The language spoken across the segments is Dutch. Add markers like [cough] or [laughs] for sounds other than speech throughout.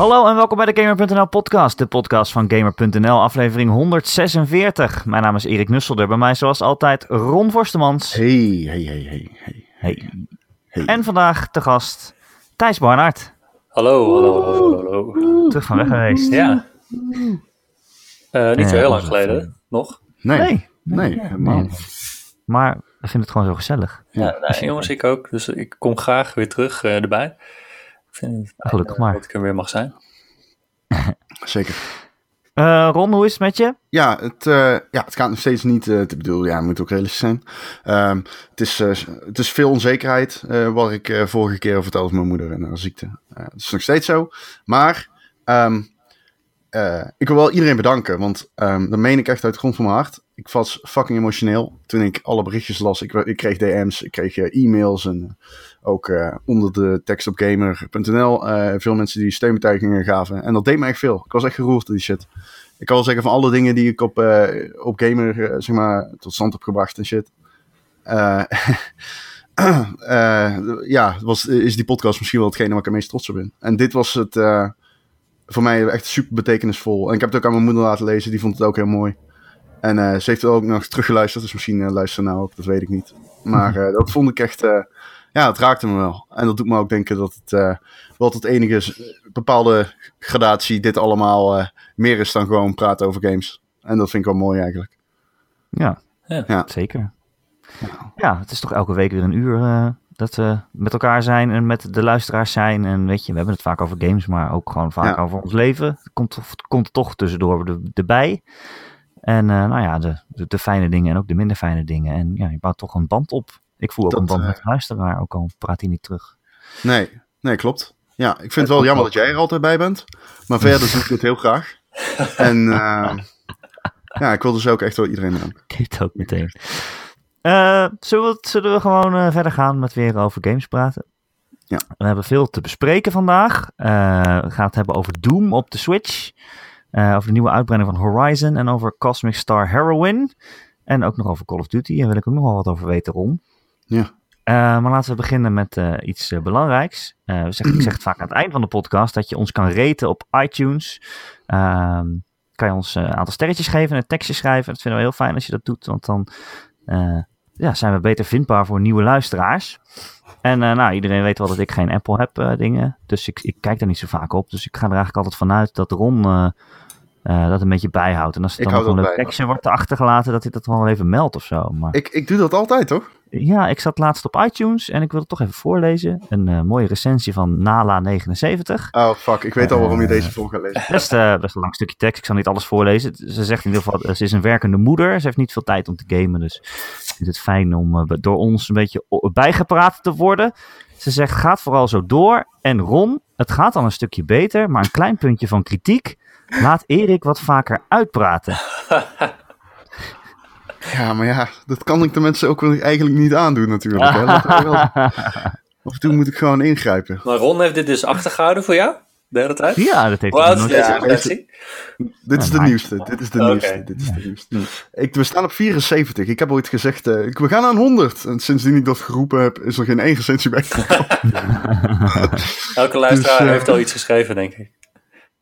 Hallo en welkom bij de Gamer.nl podcast, de podcast van Gamer.nl, aflevering 146. Mijn naam is Erik Nusselder, bij mij zoals altijd Ron Vorstemans. Hey, hey, hey, hey, hey. Hey. hey. En vandaag te gast Thijs Barnard, Hallo, hallo, hallo, hallo. terug van weg geweest. Ja. Eh, niet zo heel lang geleden, nog. Nee, Nee, nee, helemaal nee. niet. maar we vinden het gewoon zo gezellig. Ja, nou, jongens, ik ook. Dus ik kom graag weer terug eh, erbij. Ik vind het fijn, Gelukkig eh, maar. dat ik er weer mag zijn. [laughs] Zeker. Eh, Ron, hoe is het met je? Ja, het, eh, ja, het gaat nog steeds niet eh, te bedoelen. Ja, het moet ook realistisch zijn. Ehm, het, is, eh, het is veel onzekerheid, eh, wat ik eh, vorige keer vertelde van mijn moeder en haar ziekte. Het is nog steeds zo. Maar ehm, eh, ik wil wel iedereen bedanken, want ehm, dat meen ik echt uit de grond van mijn hart. Ik was fucking emotioneel toen ik alle berichtjes las. Ik, ik kreeg DM's, ik kreeg e-mails en ook eh, onder de tekst op gamer.nl eh, veel mensen die steunbetuigingen gaven. En dat deed me echt veel. Ik was echt geroerd door die shit. Ik kan wel zeggen van alle dingen die ik op, eh, op gamer zeg maar, tot stand heb gebracht en shit. [clears throat] Ja, was, is die podcast misschien wel hetgene waar ik het meest trots op ben. En dit was het voor mij echt super betekenisvol. En ik heb het ook aan mijn moeder laten lezen, die vond het ook heel mooi. En ze heeft het ook nog teruggeluisterd, dus misschien luistert ze nou ook, dat weet ik niet. Maar [laughs] dat vond ik echt, ja, het raakte me wel. En dat doet me ook denken dat het uh, wel tot enige bepaalde gradatie dit allemaal uh, meer is dan gewoon praten over games. En dat vind ik wel mooi eigenlijk. Ja, Ja. Ja. zeker. Ja, het is toch elke week weer een uur eh, dat we met elkaar zijn en met de luisteraars zijn. En weet je, we hebben het vaak over games, maar ook gewoon vaak Ja. over ons leven. Het komt, komt toch tussendoor er- erbij. En eh, nou ja, de, de, de fijne dingen en ook de minder fijne dingen. En ja, je bouwt toch een band op. Ik voel ook Dat, een band eh, met de luisteraar, ook al praat hij niet terug. Nee, nee, klopt. Ja, ik vind het wel jammer dat jij er altijd bij bent. Maar verder doe ik het heel graag. [laughs] En uh, ja, ik wil dus ook echt wel iedereen bedanken. Dit ook meteen. Eh, zullen, we, zullen we gewoon eh, verder gaan met weer over games praten? Ja. We hebben veel te bespreken vandaag. Eh, we gaan het hebben over Doom op de Switch. Eh, over de nieuwe uitbreiding van Horizon. En over Cosmic Star Heroine. En ook nog over Call of Duty. Daar wil ik ook nog wel wat over weten, Ron. Ja. Eh, maar laten we beginnen met eh, iets eh, belangrijks. We ik zeg het vaak aan het eind van de podcast dat je ons kan raten op iTunes. Ehm, kan je ons een aantal sterretjes geven en een tekstje schrijven. Dat vinden we heel fijn als je dat doet, want dan ja, zijn we beter vindbaar voor nieuwe luisteraars. En nou, iedereen weet wel dat ik geen Apple heb dingen, dus ik, ik kijk daar niet zo vaak op. Dus ik ga er eigenlijk altijd vanuit dat Ron eh, dat een beetje bijhoudt. En als Ik dan nog een tekstje wordt achtergelaten, dat hij dat wel even meldt of zo. Maar... Ik, ik doe dat altijd, toch? Ja, ik zat laatst op iTunes en ik wil het toch even voorlezen. Een eh, mooie recensie van Nala79. Oh, fuck. Ik weet al waarom je Eh. deze voor gaat lezen. Best, best een lang stukje tekst, ik zal niet alles voorlezen. Ze zegt in ieder geval, ze is een werkende moeder. Ze heeft niet veel tijd om te gamen, dus ik vind het fijn om door ons een beetje bijgepraat te worden. Ze zegt, gaat vooral zo door. En Ron, het gaat al een stukje beter, maar een klein puntje van kritiek. Laat Erik wat vaker uitpraten. [laughs] Ja, maar ja, dat kan ik de mensen ook wel eigenlijk niet aandoen natuurlijk. Hè? [laughs] Af en toe moet ik gewoon ingrijpen. Maar Ron heeft dit dus achtergehouden voor jou? De hele tijd? ja, dat heeft hij nooit Ja? Dit is de maar- nieuwste. Dit is de nieuwste. Dit is de nieuwste. Ik, we staan op 74. Ik heb ooit gezegd, eh, we gaan aan 100. En sindsdien ik dat geroepen heb, is er geen één recensie bij. [laughs] Elke luisteraar Dus, eh, heeft al iets geschreven, denk ik.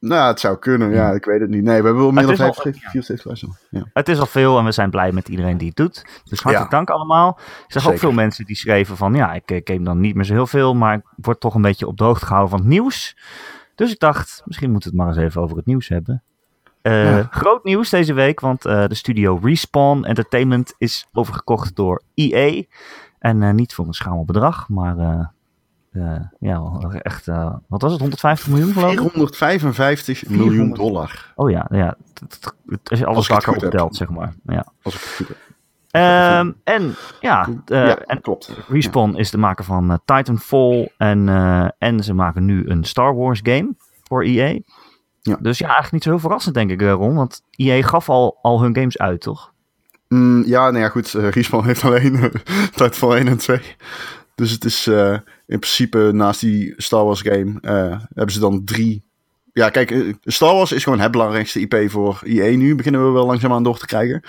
Nou, het zou kunnen. Ja, ik weet het niet. Nee, we hebben wel meer dan het is wel- 75, 74 luisteren. Ja. Het is al veel en we zijn blij met iedereen die het doet. Dus hartelijk Ja. dank allemaal. Ik zag ook veel mensen die schreven van... ja, ik eh, game dan niet meer zo heel veel... maar ik word toch een beetje op de hoogte gehouden van het nieuws. Dus ik dacht, misschien moeten we het maar eens even over het nieuws hebben. Eh, Ja. Groot nieuws deze week, want eh, de studio Respawn Entertainment is overgekocht door EA. En eh, niet voor een schamel bedrag, maar... eh, ja, echt, eh, wat was het, 150 miljoen geloof ik? 455 miljoen dollar. Oh ja, ja het is alles heb. opgeteld, zeg maar. Ja. Als ik het goed heb. Ehm, en ja, eh, ja, en klopt. Respawn is de maker van eh, Titanfall en, eh, en ze maken nu een Star Wars game voor EA. Ja. Dus ja, eigenlijk niet zo heel verrassend denk ik, Ron, want EA gaf al, al hun games uit, toch? Mm, ja, nou ja, goed. Respawn heeft alleen uh, [laughs] Titanfall 1 en 2. Dus het is eh, in principe naast die Star Wars game eh, hebben ze dan drie. Ja, kijk, eh, Star Wars is gewoon het belangrijkste IP voor EA nu. Beginnen we wel langzaamaan door te krijgen.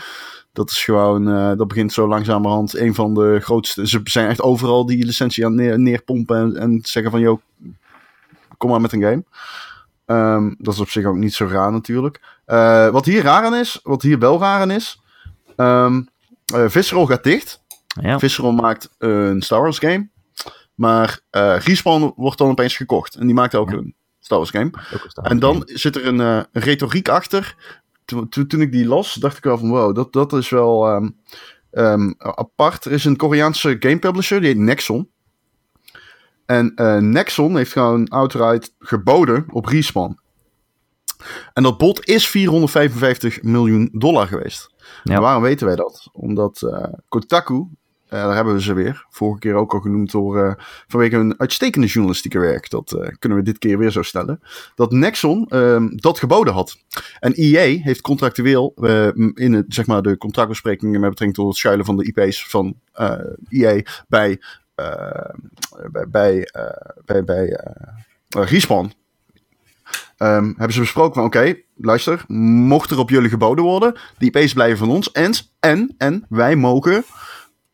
Dat is gewoon, eh, dat begint zo langzamerhand een van de grootste. Ze zijn echt overal die licentie aan neer, neerpompen en, en zeggen van, joh, kom maar met een game. Ehm, dat is op zich ook niet zo raar natuurlijk. Wat hier raar aan is, wat hier wel raar aan is. eh, Visceral gaat dicht. Ja. Visceral maakt een Star Wars game. Maar eh Respawn wordt dan opeens gekocht. En die maakt ook Ja. een Star Wars game. En dan zit er een, eh, retoriek achter. Toen, toen, toen ik die las, dacht ik wel van wow, dat, dat is wel ehm, ehm, apart. Er is een Koreaanse game publisher, die heet Nexon. En eh, Nexon heeft gewoon outright geboden op Respawn. En dat bod is 455 miljoen dollar geweest. Ja. En waarom weten wij dat? Omdat Kotaku, eh, daar hebben we ze weer, vorige keer ook al genoemd door, eh, vanwege hun uitstekende journalistieke werk. Dat eh, kunnen we dit keer weer zo stellen. Dat Nexon ehm, dat geboden had. En EA heeft contractueel in het, zeg maar, de contractbesprekingen met betrekking tot het schuilen van de IP's van EA bij, eh, bij, bij, bij, bij Respawn. Ehm, hebben ze besproken van oké, luister, mocht er op jullie geboden worden, die IP's blijven van ons en, en, en wij mogen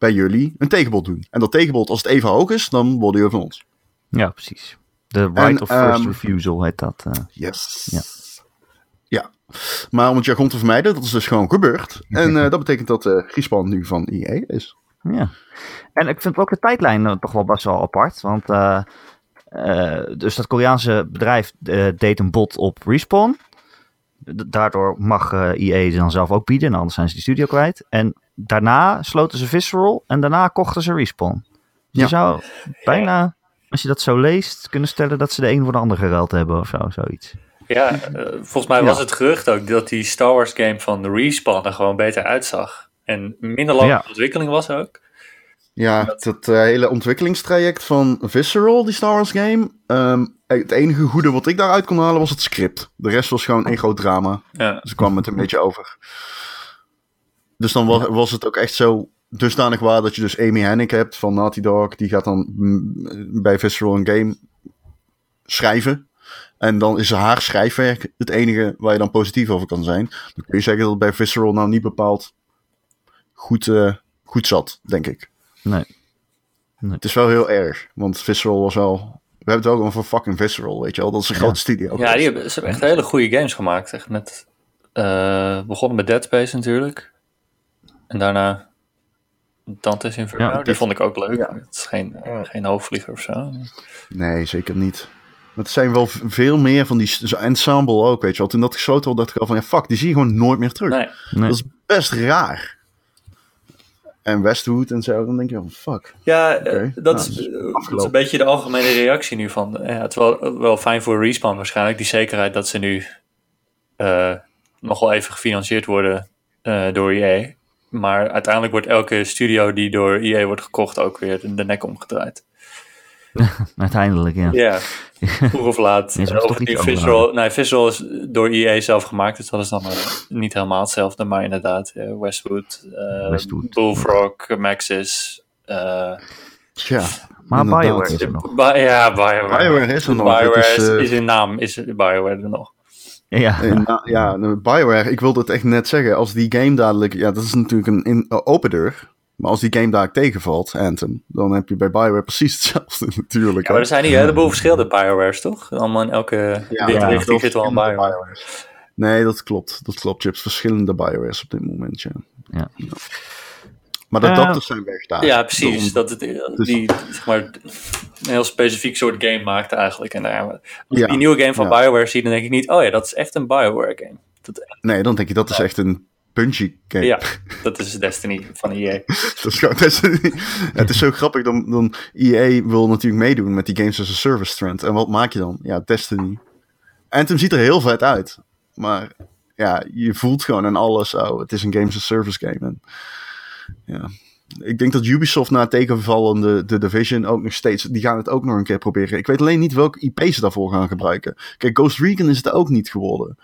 bij jullie een tegenbod doen. En dat tegenbod, als het even hoog is, dan worden jullie van ons. Ja, precies. De right En, of first ehm, refusal heet dat. eh. Yes. Ja. Ja. Maar om het jargon te vermijden, dat is dus gewoon gebeurd. [laughs] En eh, dat betekent dat eh Respawn nu van EA is. Ja. En ik vind ook de tijdlijn toch wel best wel apart. Want dus dat Koreaanse bedrijf deed een bod op Respawn. Daardoor mag EA ze dan zelf ook bieden. En anders zijn ze die studio kwijt. En daarna sloten ze Visceral. En daarna kochten ze Respawn. Dus Ja. Je zou bijna, als je dat zo leest, kunnen stellen dat ze de een voor de ander geruild hebben of zo. Zoiets. Ja, eh, volgens mij was het gerucht ook dat die Star Wars game van de Respawn er gewoon beter uitzag. En minder lang Ja. ontwikkeling was ook. Ja, dat eh, hele ontwikkelingstraject van Visceral, die Star Wars game. ehm, het enige goede wat ik daaruit kon halen was het script. De rest was gewoon een groot drama. Ja. Dus ik kwam het een beetje over. Dus dan was, was het ook echt zo dusdanig waar dat je dus Amy Hennig hebt van Naughty Dog. Die gaat dan bij Visceral een game schrijven. En dan is haar schrijfwerk het enige waar je dan positief over kan zijn. Dan kun je zeggen dat het bij Visceral nou niet bepaald goed, eh, goed zat, denk ik. Nee. Het is wel heel erg, want Visceral was wel... We hebben het ook over fucking Visceral, weet je wel. Dat is een grote studio. Ja, die hebben, ze hebben echt hele goede games gemaakt. Echt met, eh, begonnen met Dead Space natuurlijk. En daarna Dante's Inferno. Ja, die vond ik ook leuk. ja. Het is geen, geen hoofdvlieger of zo. Nee, zeker niet. Maar het zijn wel veel meer van die s- zo ensemble ook, weet je wel. Toen dat gesloten was, dacht ik al van, ja, fuck, die zie je gewoon nooit meer terug. Nee, Nee. Dat is best raar. En Westwood en zo, dan denk je van, fuck. Ja, eh, dat, Nou, is, dat is eh, een beetje de algemene reactie nu van. eh, Ja, het is wel, wel fijn voor Respawn waarschijnlijk, die zekerheid dat ze nu eh, nog wel even gefinancierd worden eh, door EA. Maar uiteindelijk wordt elke studio die door EA wordt gekocht ook weer de, de nek omgedraaid. [laughs] Uiteindelijk, ja. Ja, [laughs] vroeg of laat. Nee, of Visceral, nee, Visceral is door EA zelf gemaakt, dus dat is dan eh, niet helemaal hetzelfde. Maar inderdaad, eh, Westwood, Westwood. Bullfrog, Maxis. eh, Tja. Maar. Bioware is er nog. Bi- ja, Bioware. Bioware is er nog. Bioware is, is, is in naam, is Bioware er nog. Ja, Eh, nou, ja, Bioware, ik wilde het echt net zeggen. Als die game dadelijk, ja, dat is natuurlijk een in, open deur. Maar als die game daar tegenvalt, Anthem, dan heb je bij Bioware precies hetzelfde [laughs] natuurlijk. Ja, maar er zijn hier een heleboel verschillende Biowares, toch? Allemaal in elke Ja, ja, richting zit wel een Bioware. Nee, dat klopt. Dat klopt. Je hebt verschillende Biowares op dit moment, ja. Ja. Maar de Eh, adapters zijn weg daar. Ja, precies. Dat het, die zeg maar, een heel specifiek soort game maakte eigenlijk. En daar, als Ja, die nieuwe game van ja. Bioware zie, dan denk ik niet... Oh ja, dat is echt een Bioware game. Dat, Nee, dan denk je dat is echt een Bungie game. ja, [laughs] dat is Destiny van EA. [laughs] Dat is gewoon, dat is- het is zo grappig. Dan, dan EA wil natuurlijk meedoen met die games as a service trend. En wat maak je dan? Ja, Destiny. Anthem ziet er heel vet uit. Maar ja, je voelt gewoon aan alles. Oh, het is een games as a service game. En, ja. Ik denk dat Ubisoft na het tegenval van de, de Division ook nog steeds... Die gaan het ook nog een keer proberen. Ik weet alleen niet welke IP ze daarvoor gaan gebruiken. Kijk, Ghost Recon is het ook niet geworden.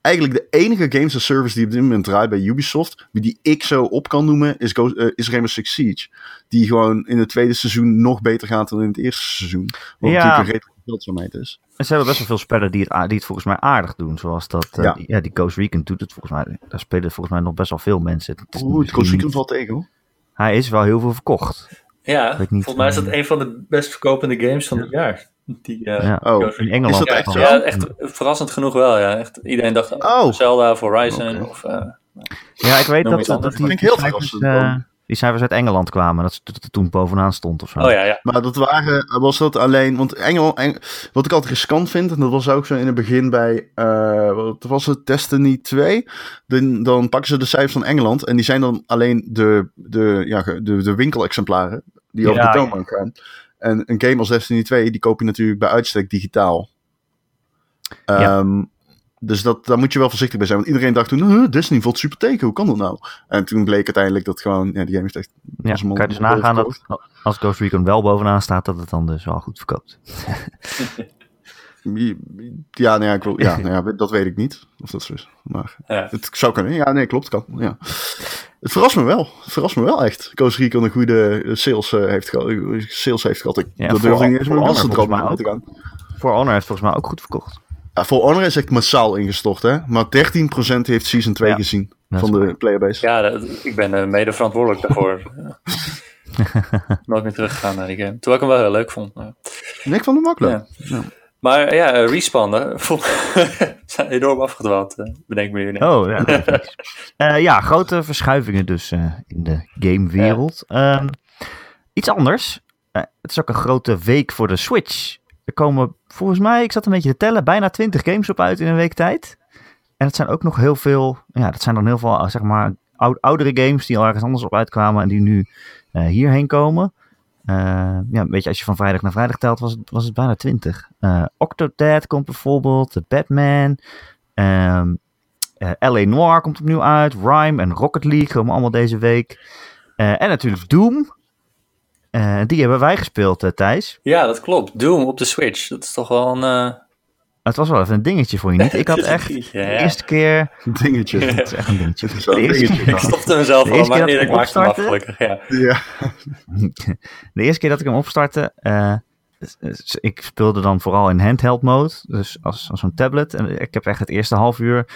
Eigenlijk de enige games as service die op dit moment draait bij Ubisoft, die ik zo op kan noemen, is, Ghost, eh, is Rainbow Six Siege. Die gewoon in het tweede seizoen nog beter gaat dan in het eerste seizoen. Ja. natuurlijk veldzaamheid is. En ze hebben best wel veel spellen die het, a- die het volgens mij aardig doen. Zoals dat, eh, Ja. die, ja, die Ghost Recon doet het volgens mij. Daar spelen volgens mij nog best wel veel mensen. Het is Oeh, het Ghost Recon niet- valt tegen hoor. Hij is wel heel veel verkocht. Ja, niet, volgens mij is dat eh, een van de best verkopende games van het jaar. Die, uh, ja. Oh, in Engeland. Is dat echt zo? ja, echt verrassend genoeg wel. Ja. Echt, iedereen dacht Oh. Zelda of Horizon. Of, uh, Ja, ik weet Noem dat, dat, die, Vind ik heel eh, die cijfers uit Engeland kwamen. Dat ze toen bovenaan stond of zo. oh ja, ja. Maar dat waren, was dat alleen, want Engel, Eng- wat ik altijd riskant vind, en dat was ook zo in het begin bij, eh, wat was het, Destiny 2, dan, dan pakken ze de cijfers van Engeland en die zijn dan alleen de, de, ja, de, de winkelexemplaren die over Ja, de ja. toonbank gaan. En een game als Destiny 2, die koop je natuurlijk bij uitstek digitaal. Ja. Dus dat, daar moet je wel voorzichtig bij zijn. Want iedereen dacht toen, huh, Destiny valt super tegen, hoe kan dat nou? En toen bleek uiteindelijk dat gewoon, ja, die game is echt... Ja, kan je dus nagaan dat als Ghost Recon wel bovenaan staat, dat het dan dus wel goed verkoopt. Ja, nee, ik wil, ja, [laughs] nou ja, dat weet ik niet of dat zo is. Maar Ja. het zou kunnen. Ja, nee, klopt, kan. Ja. Het verrast me wel. Het verrast me wel echt. Ghost Recon een goede eh, sales, eh, heeft, gehad, eh, sales heeft gehad. Ik, Ja, dat voor- durfde ik niet eens voor met te gaan. For Honor heeft volgens mij ook goed verkocht. Ja, voor Honor is echt massaal ingestort, hè. Maar 13% heeft Season 2 Ja, gezien dat van de playerbase. Ja, dat- ik ben eh, mede verantwoordelijk daarvoor. [laughs] Nooit meer teruggegaan naar die game. Terwijl ik hem wel heel leuk vond. maar- ik vond hem ook leuk. Ja. Ja. Maar eh, ja, uh, Respawn, hè, [laughs] vol- [laughs] zijn enorm afgedwaald, eh, bedenk me nu. Oh, ja. Eh, ja, grote verschuivingen dus eh, in de gamewereld. Ehm, iets anders. Eh, het is ook een grote week voor de Switch. Er komen volgens mij, ik zat een beetje te tellen, bijna 20 games op uit in een week tijd. En het zijn ook nog heel veel, ja, dat zijn dan heel veel, zeg maar, oud- oudere games die al ergens anders op uitkwamen en die nu eh, hierheen komen. Eh, ja, weet je, als je van vrijdag naar vrijdag telt, was het, was het bijna 20. Eh Octodad komt bijvoorbeeld, The Batman, ehm eh, LA Noir komt opnieuw uit, Rhyme en Rocket League komen allemaal deze week. En natuurlijk Doom. Eh, die hebben wij gespeeld, eh, Thijs. Ja, dat klopt. Doom op de Switch. Dat is toch wel een... eh, Het was wel even een dingetje voor je niet. Ik had [laughs] echt Ja, de eerste keer... Dingetje. Het is echt een dingetje. Het is wel De een eerste dingetje. keer- Ik stopte mezelf De al, maar dat ik ik maakte hem af, opstartte- gelukkig. Ja. Ja. [laughs] De eerste keer dat ik hem opstartte, eh, ik speelde dan vooral in handheld mode, dus als, als zo'n tablet. En ik heb echt het eerste half uur,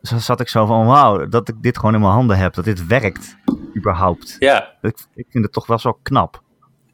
zat ik zo van, wauw, dat ik dit gewoon in mijn handen heb, dat dit werkt, überhaupt. ja, Ik, ik vind het toch wel zo knap.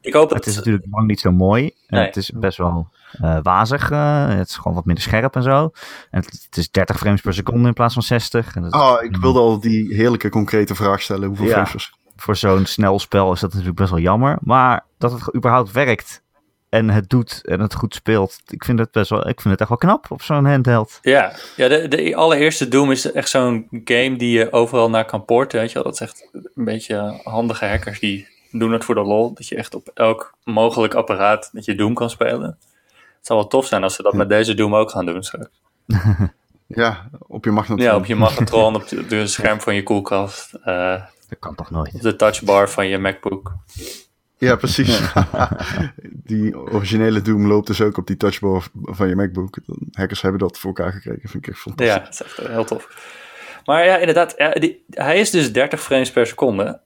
Ik hoop Het is het. natuurlijk lang niet zo mooi. En Nee. Het is best wel eh, wazig. eh, het is gewoon wat minder scherp en zo. En het, het is 30 frames per seconde in plaats van 60. En dat, Oh, ik wilde al die heerlijke concrete vraag stellen. Hoeveel Ja. frames Voor zo'n snel spel is dat natuurlijk best wel jammer. Maar dat het überhaupt werkt en het doet en het goed speelt. Ik vind het best wel, ik vind het echt wel knap op zo'n handheld. Ja, ja de, de allereerste Doom is echt zo'n game die je overal naar kan porten. Weet je wel? Dat is echt een beetje handige hackers die doen het voor de lol. Dat je echt op elk mogelijk apparaat dat je Doom kan spelen. Het zou wel tof zijn als ze dat met deze Doom ook gaan doen straks. [laughs] Ja, op je magnetron. Ja, op je magnetron, op de scherm van je koelkast, eh, Dat kan toch nooit? op de touchbar van je MacBook. Ja, precies. [laughs] die originele Doom loopt dus ook op die touchbar van je MacBook. Hackers hebben dat voor elkaar gekregen. Vind ik echt fantastisch. Ja, dat is echt heel tof. Maar ja, inderdaad, ja, die, hij is dus 30 frames per seconde.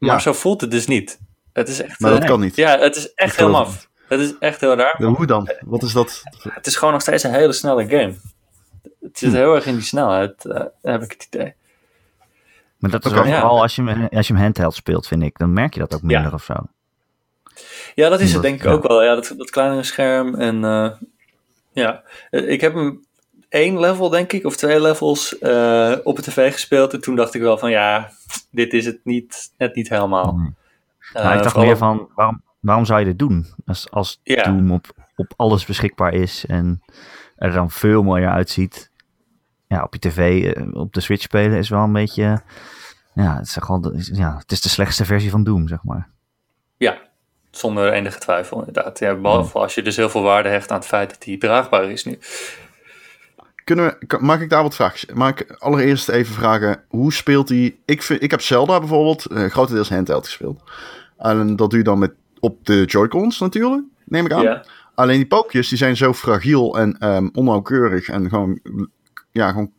Maar Ja. zo voelt het dus niet. Het is echt, Maar dat eh, kan niet. Ja, het is echt heel maf. Het is echt heel raar. Hoe dan? Wat is dat? Het is gewoon nog steeds een hele snelle game. Het zit heel erg in die snelheid, eh, heb ik het idee. Maar dat is Ja. vooral als je, hem- als je hem handheld speelt, vind ik. Dan merk je dat ook minder Ja. of zo. Ja, dat is het denk ik ja. ook wel. Ja, dat, dat kleinere scherm. En eh, ja, ik heb hem één level, denk ik, of twee levels eh, op de tv gespeeld. En toen dacht ik wel van ja, dit is het niet, net niet helemaal. Mm. Eh, Nou, ik dacht meer van, waarom, waarom zou je dit doen? Als, als. Doom op, op alles beschikbaar is en er dan veel mooier uitziet. Ja, op je tv, eh, op de Switch spelen is wel een beetje... Ja, het is, gewoon, de- ja, het is de slechtste versie van Doom, zeg maar. Ja, zonder enige twijfel inderdaad. Ja, behalve als je dus heel veel waarde hecht aan het feit dat hij draagbaar is nu. Kunnen we, mag ik daar wat vragen? Mag ik allereerst even vragen, hoe speelt hij? Ik, vind, ik heb Zelda bijvoorbeeld eh, grotendeels handheld gespeeld. En dat doe je dan met, op de Joy-Cons natuurlijk, neem ik aan. Ja, Alleen die pookjes die zijn zo fragiel en ehm, onnauwkeurig en gewoon, ja, gewoon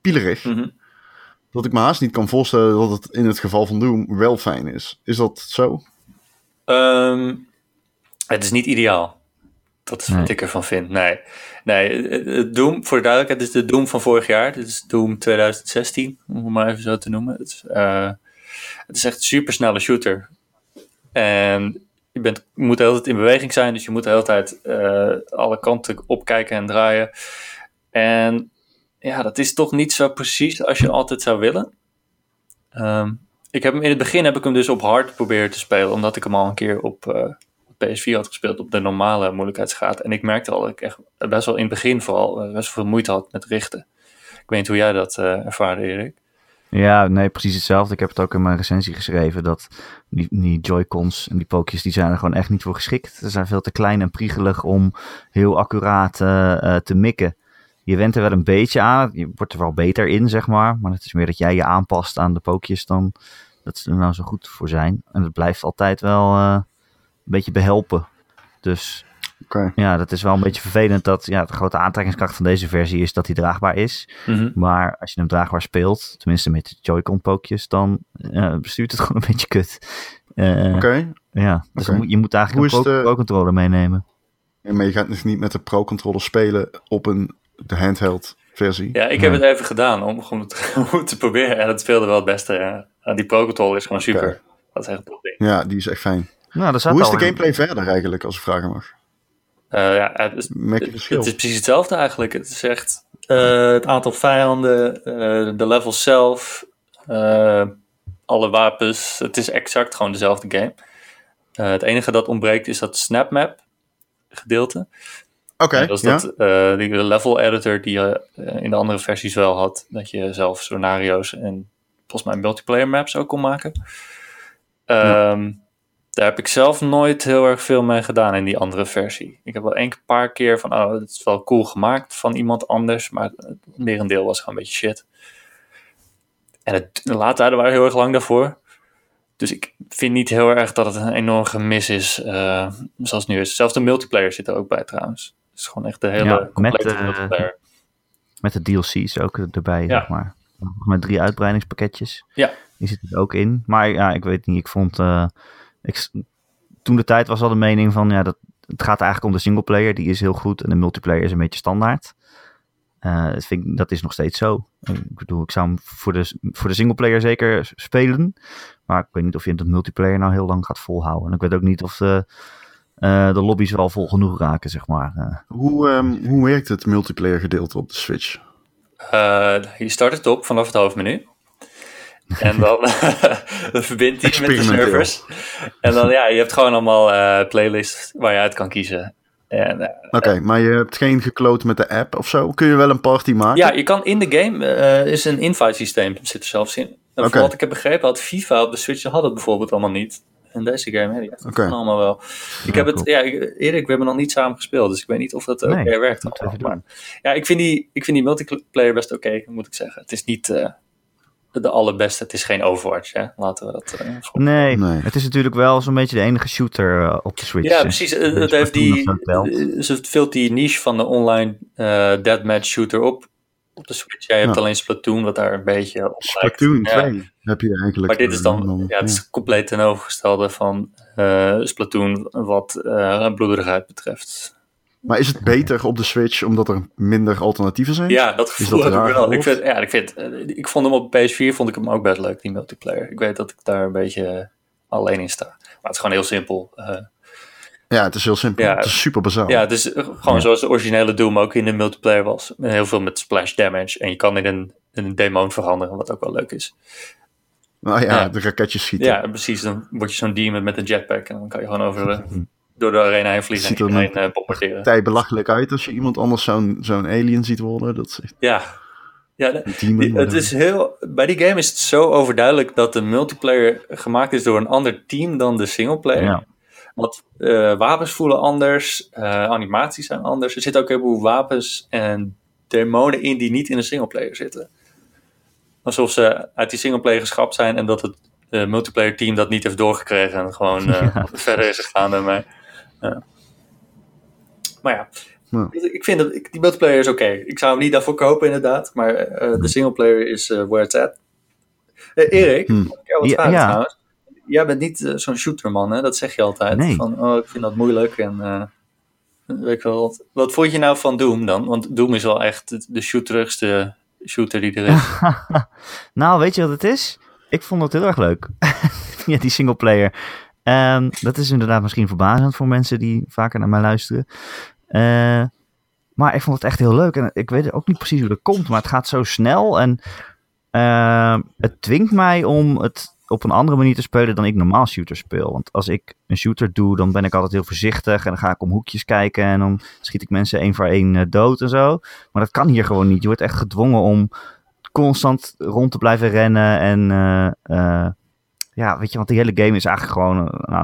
pielerig. mhm. Dat ik me haast niet kan voorstellen dat het in het geval van Doom wel fijn is. Is dat zo? Ehm, het is niet ideaal. Dat is wat Nee. ik ervan vind. Nee, nee Doom, voor de duidelijkheid, dit is de Doom van vorig jaar. Dit is Doom 2016, om het maar even zo te noemen. Het is, eh, het is echt een supersnelle shooter. En bent, je moet de hele tijd in beweging zijn, dus je moet de hele tijd eh, alle kanten opkijken en draaien. En ja, dat is toch niet zo precies als je altijd zou willen. Ehm, ik heb hem in het begin heb ik hem dus op hard proberen te spelen, omdat ik hem al een keer op eh, PS4 had gespeeld op de normale moeilijkheidsgraad. En ik merkte al dat ik echt best wel in het begin vooral eh, best veel moeite had met richten. Ik weet niet hoe jij dat uh, ervaarde, Erik. Ja, nee, precies hetzelfde. Ik heb het ook in mijn recensie geschreven dat die, die Joy-Cons en die pookjes, die zijn er gewoon echt niet voor geschikt. Ze zijn veel te klein en priegelig om heel accuraat uh, te mikken. Je went er wel een beetje aan, je wordt er wel beter in, zeg maar. Maar het is meer dat jij je aanpast aan de pookjes dan dat ze er nou zo goed voor zijn. En het blijft altijd wel beetje behelpen. Dus okay. ja, dat is wel een beetje vervelend dat ja, de grote aantrekkingskracht van deze versie is dat hij draagbaar is. Mm -hmm. Maar als je hem draagbaar speelt, tenminste met de Joy-Con pookjes, dan uh, bestuurt het [laughs] gewoon een beetje kut. Uh, Oké. Okay. Ja, dus okay. je moet eigenlijk Hoe een pro-controller pro meenemen. Ja, maar je gaat dus niet met de pro-controller spelen op een de handheld versie. Ja, ik heb het even gedaan om gewoon te, om [laughs] te proberen. En het speelde wel het beste. Ja. Die pro-controller is gewoon super. Okay. Dat is echt een top ding. Ja, die is echt fijn. Nou, Hoe is de gameplay in... verder eigenlijk, als ik vragen mag? Uh, ja, het is, het, het is precies hetzelfde eigenlijk. Het is echt uh, het aantal vijanden, uh, de level zelf, alle wapens. Het is exact gewoon dezelfde game. het enige dat ontbreekt is dat snapmap gedeelte. Oké, okay, dat is ja. dat, uh, die level editor die je uh, in de andere versies wel had. Dat je zelf scenario's en volgens mij multiplayer maps ook kon maken. Um, ja. Daar heb ik zelf nooit heel erg veel mee gedaan in die andere versie. Ik heb wel een paar keer van, oh, het is wel cool gemaakt van iemand anders. Maar het merendeel was gewoon een beetje shit. En het, de laadtijden waren heel erg lang daarvoor. Dus ik vind niet heel erg dat het een enorm gemis is, uh, zoals nu is. Zelfs de multiplayer zit er ook bij trouwens. Het is gewoon echt de hele ja, complete met, uh, multiplayer. Met de DLC's ook erbij, Ja. zeg maar. Met drie uitbreidingspakketjes. Ja. Die zitten er ook in. Maar ja, ik weet niet, ik vond... Uh, ik, toen de tijd was al de mening van, ja, dat, het gaat eigenlijk om de singleplayer. Die is heel goed en de multiplayer is een beetje standaard. Uh, dat, vind ik, dat is nog steeds zo. Ik bedoel, ik zou hem voor de, voor de singleplayer zeker spelen. Maar ik weet niet of je de multiplayer nou heel lang gaat volhouden. En ik weet ook niet of de, uh, de lobby's wel vol genoeg raken, zeg maar. Uh, Hoe, um, hoe werkt het multiplayer gedeelte op de Switch? Uh, je start het op vanaf het hoofdmenu. En [laughs] dan verbindt hij met de servers. En dan, ja, je hebt gewoon allemaal uh, playlists waar je uit kan kiezen. Uh, Oké, okay, maar je hebt geen gekloot met de app of zo? Kun je wel een party maken? Ja, je kan in de game, uh, is een invite systeem, zit er zelfs in. En okay. wat ik heb begrepen, had FIFA op de Switch had het bijvoorbeeld allemaal niet. En deze game, hè, okay. allemaal wel. Ik heb het, ja, ik- Erik, we hebben nog niet samen gespeeld, dus ik weet niet of dat ook Nee, weer werkt. Maar, ja, ik vind, die, ik vind die multiplayer best oké, moet ik zeggen. Het is niet eh, de allerbeste, het is geen Overwatch, hè. Laten we dat eh, voor- Nee, Nee. het is natuurlijk wel zo'n beetje de enige shooter eh, op de Switch. Ja, eh. precies. Eh, Het Dus heeft die, eh, ze vult die niche van de online eh deathmatch shooter op. Op de Switch. Jij hebt Ja. alleen Splatoon, wat daar een beetje op lijkt. Splatoon Ja. 2 heb je eigenlijk. Maar dit is dan, eh, ja, het is compleet ten overgestelde van eh, Splatoon, wat eh bloederigheid betreft. Maar is het beter op de Switch omdat er minder alternatieven zijn? Ja, dat gevoel dat heb ik wel. Ik vind, ja, ik, vind, eh, ik vond hem op PS4 vond ik hem ook best leuk, die multiplayer. Ik weet dat ik daar een beetje eh, alleen in sta. Maar het is gewoon heel simpel. Eh, Ja, het is heel simpel. Ja. Het is super bazaal. Ja, het is gewoon Ja. zoals de originele Doom ook in de multiplayer was. Heel veel met splash damage. En je kan in een, in een demon veranderen, wat ook wel leuk is. Nou ja, Ja. de raketjes schieten. Ja, precies. Dan word je zo'n demon met een jetpack. En dan kan je gewoon over de, [laughs] door de arena heen vliegen Ziet en er iedereen dan- eh, bombarderen. Belachelijk uit als je iemand anders zo'n zo'n alien ziet worden. Dat is echt Ja. Ja, de- die- het is heel, bij die game is het zo overduidelijk dat de multiplayer gemaakt is door een ander team dan de singleplayer. Ja. Want eh, wapens voelen anders, eh, animaties zijn anders. Er zitten ook een heleboel wapens en demonen in die niet in een singleplayer zitten. Alsof ze uit die singleplayer geschrapt zijn en dat het multiplayer team dat niet heeft doorgekregen en gewoon [laughs] Ja. verder is gegaan daarmee. Ja. Maar ja, Ja. ik vind dat die multiplayer is oké. Ik zou hem niet daarvoor kopen inderdaad, maar eh, de singleplayer is eh where it's at. Eh, Erik, Hm. ik jou wat Ja, vragen ja. trouwens? Jij bent niet eh, zo'n shooterman, hè? Dat zeg je altijd. Nee. Van, oh, ik vind dat moeilijk en eh, weet ik wel wat. Wat vond je nou van Doom dan? Want Doom is wel echt de- de shooterigste shooter die er is. [laughs] nou, weet je wat het is? Ik vond het heel erg leuk. [laughs] ja, die singleplayer. Ehm, dat is inderdaad misschien verbazend voor mensen die vaker naar mij luisteren. Eh, maar ik vond het echt heel leuk. En ik weet ook niet precies hoe dat komt, maar het gaat zo snel. En ehm, het dwingt mij om het op een andere manier te spelen dan ik normaal shooter speel. Want als ik een shooter doe, dan ben ik altijd heel voorzichtig. En dan ga ik om hoekjes kijken. En dan schiet ik mensen één voor één eh, dood en zo. Maar dat kan hier gewoon niet. Je wordt echt gedwongen om constant rond te blijven rennen. En eh, ja, weet je, want die hele game is eigenlijk gewoon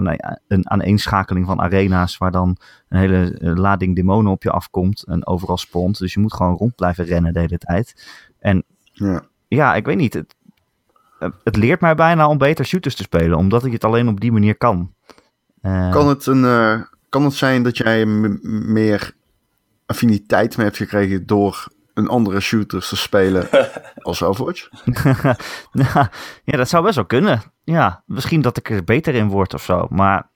een, een aaneenschakeling van arena's. Waar dan een hele eh, lading demonen op je afkomt. En overal spont. Dus je moet gewoon rond blijven rennen de hele tijd. En Ja. ja, ik weet niet. Het, het leert mij bijna om beter shooters te spelen. Omdat ik het alleen op die manier kan. Eh, Kan, het een, eh, kan het zijn dat jij meer affiniteit mee hebt gekregen door een andere shooters te spelen [laughs] als Overwatch? [laughs] ja, dat zou best wel kunnen. Ja, misschien dat ik er beter in word of zo. Maar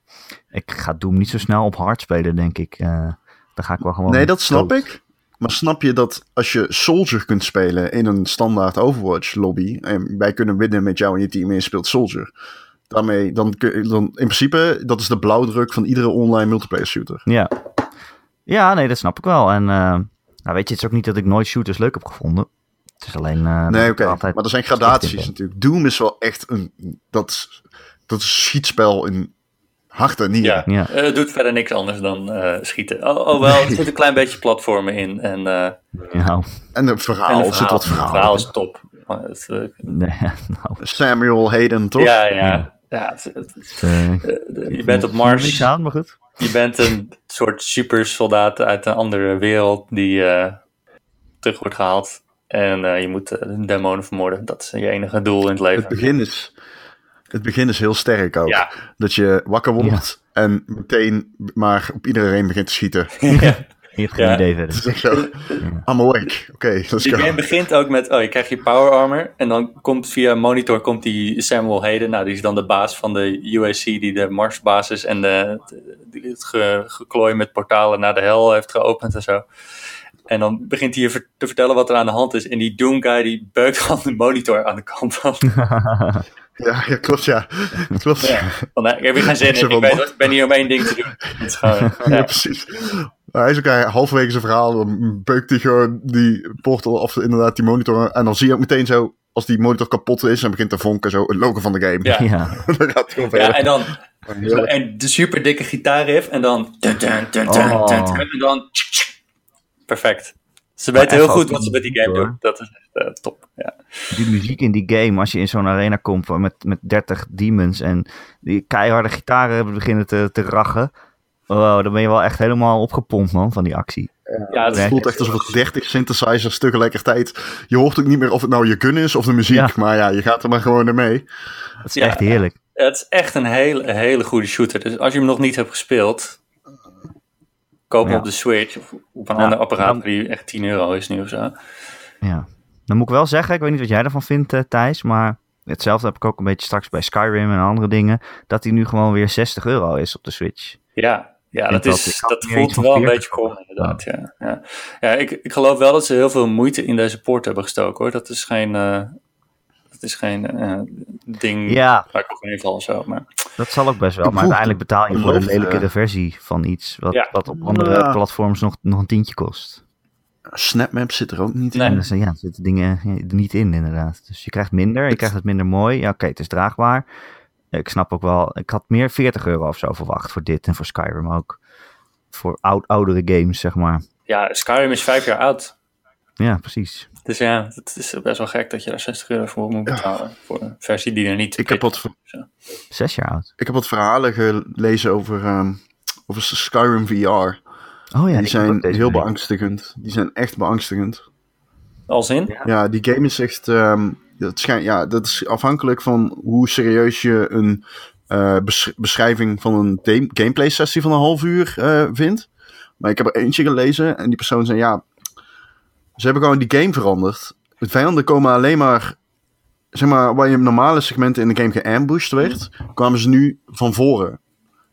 ik ga Doom niet zo snel op hard spelen, denk ik. Eh dan ga ik wel gewoon... Nee, dat snap dood. ik. Maar snap je dat als je Soldier kunt spelen in een standaard Overwatch lobby en wij kunnen winnen met jou en je team en je speelt Soldier, daarmee dan, kun, dan in principe dat is de blauwdruk van iedere online multiplayer shooter. Ja. ja, nee, dat snap ik wel. En eh, nou, weet je, het is ook niet dat ik nooit shooters leuk heb gevonden. Het is alleen... eh, dat Nee, oké. altijd- Maar er zijn gradaties natuurlijk. Doom is wel echt een dat dat is schietspel in hart en nieren. Ja, Ja. Eh, het doet verder niks anders dan eh, schieten. Oh, oh wel, er [laughs] zit een klein beetje platformen in. En, eh, Ja, En het verhaal, en er het zit wat het verhaal. verhaal in. is top. Het, eh, nee, [laughs] nou... Samuel Hayden, toch? ja, Ja. ja. ja het- het- het, eh, eh, je bent op niks Mars. aan, maar goed. Je bent een soort supersoldaat uit een andere wereld die eh, terug wordt gehaald. En eh, je moet eh, de demonen vermoorden. Dat is je enige doel in het leven. Het begin is, het begin is heel sterk ook. Ja, Dat je wakker wordt en meteen maar op iedereen begint te schieten. [laughs] [laughs] hebt geen Ja. idee Het verder. is echt zo, I'm awake. Oké, let's Die go. game begint ook met, oh, je krijgt je power armor. En dan komt via monitor komt die Samuel Hayden. Nou, die is dan de baas van de UAC die de Marsbasis en de, het ge, geklooi met portalen naar de hel heeft geopend en zo. En dan begint hij je te vertellen wat er aan de hand is. En die Doom guy die beukt gewoon de monitor aan de kant van. [laughs] Ja, ja, klopt ja. Klopt. Ja. Van, nou, ik heb hier geen zin in. Ik, weet, ben hier om één ding te doen. [laughs] Het is gewoon, Ja, ja. precies. Hij is ook hij- halverwege zijn verhaal, dan beukt hij gewoon die portal of inderdaad die monitor. En dan zie je ook meteen zo, als die monitor kapot is en begint te vonken, zo het logo van de game. Ja. [laughs] ja. [laughs] dan gaat het gewoon Ja, verder. en dan Heerlijk. en de super dikke gitaarriff en dan dun, dun, dun, dun, Oh. dun, dun, en dan perfect. Ze weten heel goed wat ze met die game hoor. doen. Dat is echt eh, top. Ja. die muziek in die game, als je in zo'n arena komt met, met 30 demons en die keiharde gitaren hebben beginnen te, te rachen. Wow, dan ben je wel echt helemaal opgepompt, man, van die actie. Ja, Het voelt echt alsof het 30 synthesizers tegelijkertijd. Je hoort ook niet meer of het nou je gun is of de muziek. Ja. Maar ja, je gaat er maar gewoon in mee. Dat is Ja. echt heerlijk. het is echt een hele, hele goede shooter. Dus als je hem nog niet hebt gespeeld, koop hem Ja. op de Switch of op een Ja, ander apparaat die echt 10 euro is nu of zo. Ja. Dan moet ik wel zeggen, ik weet niet wat jij ervan vindt, eh, Thijs, maar hetzelfde heb ik ook een beetje straks bij Skyrim en andere dingen, dat die nu gewoon weer 60 euro is op de Switch. Ja, ja dat, is, dat- voelt wel een 40 beetje krom inderdaad. Ja, ja. ja ik, ik geloof wel dat ze heel veel moeite in deze poort hebben gestoken hoor. Dat is geen, eh, dat is geen eh, ding Ja, waar ik op in val of zo. Maar dat zal ook best wel, maar uiteindelijk betaal je voor de geloof, lelijkere eh, versie van iets, wat, Ja. wat op andere Ja. platforms nog, nog een tientje kost. Snapmap zit er ook niet in. Nee. Dus, ja, er zitten dingen ja, er niet in, inderdaad. Dus je krijgt minder, je Het- krijgt het minder mooi. Ja, oké, het is draagbaar. Ik snap ook wel, ik had meer 40 euro of zo verwacht voor dit en voor Skyrim ook. Voor oud, oudere games, zeg maar. ja, Skyrim is vijf jaar oud. Ja, precies. Dus ja, het is best wel gek dat je daar 60 euro voor moet betalen. Voor een versie die er niet Ik heb wat, Zes jaar oud. ik heb wat verhalen gelezen over, ehm, over Skyrim VR. Oh ja, die zijn heel beangstigend. Die zijn echt beangstigend. Als in? Ja, die game is echt. ehm, dat, ja, dat is afhankelijk van hoe serieus je een eh, besch- beschrijving van een game- gameplay sessie van een half uur eh, vindt. Maar ik heb er eentje gelezen en die persoon zei: Ja, ze hebben gewoon die game veranderd. De vijanden komen alleen maar. Zeg maar, waar je normale segmenten in de game geambushed werd, kwamen ze nu van voren.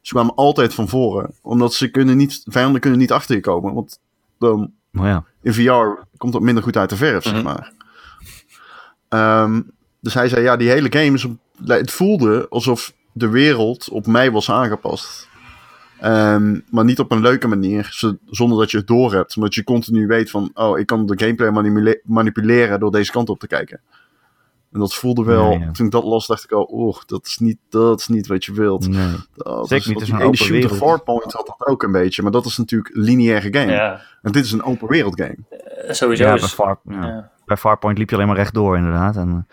Ze kwamen altijd van voren. Omdat ze kunnen niet, vijanden kunnen niet achter je komen. Want dan Maar ja, in VR komt dat minder goed uit de verf, zeg Mhm. maar. Ehm, dus hij zei, ja, die hele game is... op- Het voelde alsof de wereld op mij was aangepast. Ehm, maar niet op een leuke manier, zo- zonder dat je het doorhebt. Omdat je continu weet van, oh, ik kan de gameplay manipule- manipuleren door deze kant op te kijken. En dat voelde wel, ja. toen ik dat las, dacht ik al, oh, dat is niet, dat is niet wat je wilt. Nee. Dat Zeker is niet, het is een shooter wereld. Farpoint had dat ook een beetje, maar dat is natuurlijk lineaire game. Ja, En dit is een open wereld game. eh, sowieso. Ja, is- Far, ja. Bij Farpoint liep je alleen maar rechtdoor inderdaad. En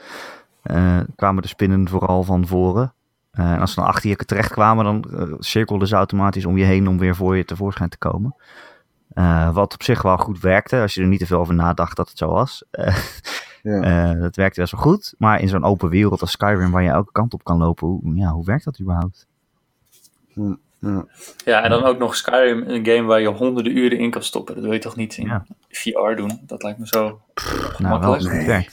eh, kwamen de spinnen vooral van voren. Eh, en als ze dan achter je terecht kwamen, dan eh, cirkelden ze automatisch om je heen om weer voor je tevoorschijn te komen. Wat op zich wel goed werkte, als je er niet te veel over nadacht dat het zo was. Ja. [laughs] dat werkte best wel goed. Maar in zo'n open wereld als Skyrim, waar je elke kant op kan lopen, hoe, ja, hoe werkt dat überhaupt? Ja. ja, en dan ook nog Skyrim, een game waar je honderden uren in kan stoppen. Dat wil je toch niet in Ja. VR doen? Dat lijkt me zo Nou, wel Nee.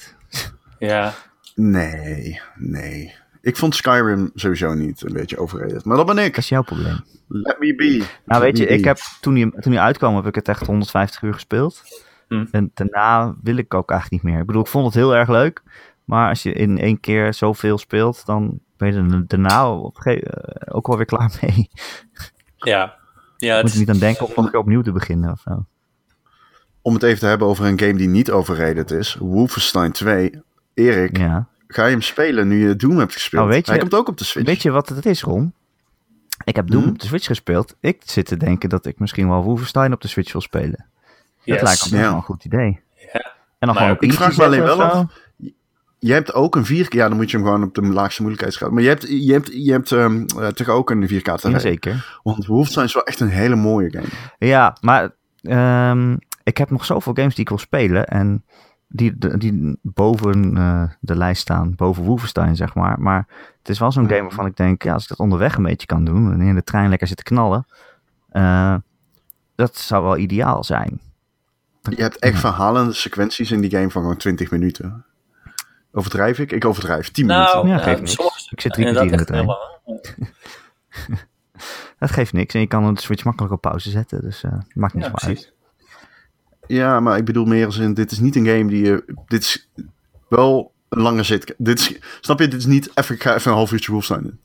Ja, Nee, nee. Ik vond Skyrim sowieso niet een beetje overrated. Maar dat ben ik. Dat is jouw probleem. Let me be. Nou, weet je, ik heb toen hij, toen hij uitkwam, heb ik het echt 150 uur gespeeld. Hm. En daarna wil ik ook eigenlijk niet meer. Ik bedoel, ik vond het heel erg leuk. Maar als je in één keer zoveel speelt, dan ben je er daarna op eh, ook wel weer klaar mee. ja. ja Moet het, je niet aan denken om nog keer opnieuw te beginnen of zo. Om het even te hebben over een game die niet overrated is. Wolfenstein 2. Erik, Ja. ga je hem spelen nu je Doom hebt gespeeld? Oh, weet je- Hij komt ook op de Switch. Weet je wat het is, Ron? Ik heb Doom Hm? op de Switch gespeeld. Ik zit te denken dat ik misschien wel Wolfenstein op de Switch wil spelen. yes. Dat lijkt me Ja. wel een goed idee. Ja. En dan Maar gewoon ik easy vraag me alleen zetten wel af- Je hebt ook een 4K. Ja, dan moet je hem gewoon op de laagste moeilijkheidsgraad. Maar je hebt, je hebt, je hebt ehm, eh, toch ook een 4K TV. Jazeker. Want Wolfenstein is wel echt een hele mooie game. Ja, maar ehm, ik heb nog zoveel games die ik wil spelen. En die, die boven eh, de lijst staan. Boven Wolfenstein, zeg maar. Maar het is wel zo'n game waarvan ik denk... Ja, als ik dat onderweg een beetje kan doen. En in de trein lekker zitten knallen. eh, dat zou wel ideaal zijn. Je hebt echt verhalende sequenties in die game van gewoon 20 minuten. Overdrijf ik? Ik overdrijf. 10 Nou, minuten. Ja, geeft niks. sommige Ik zit drie kwartier in de trein. [laughs] Dat geeft niks. En je kan de Switch makkelijk op pauze zetten. Dus eh maakt niet Ja, zoveel uit. precies. Ja, maar ik bedoel meer als in, dit is niet een game die je... Dit is wel een lange zit. Dit is, snap je? Dit is niet even, ik ga even een half uurtje Wolfenstein doen.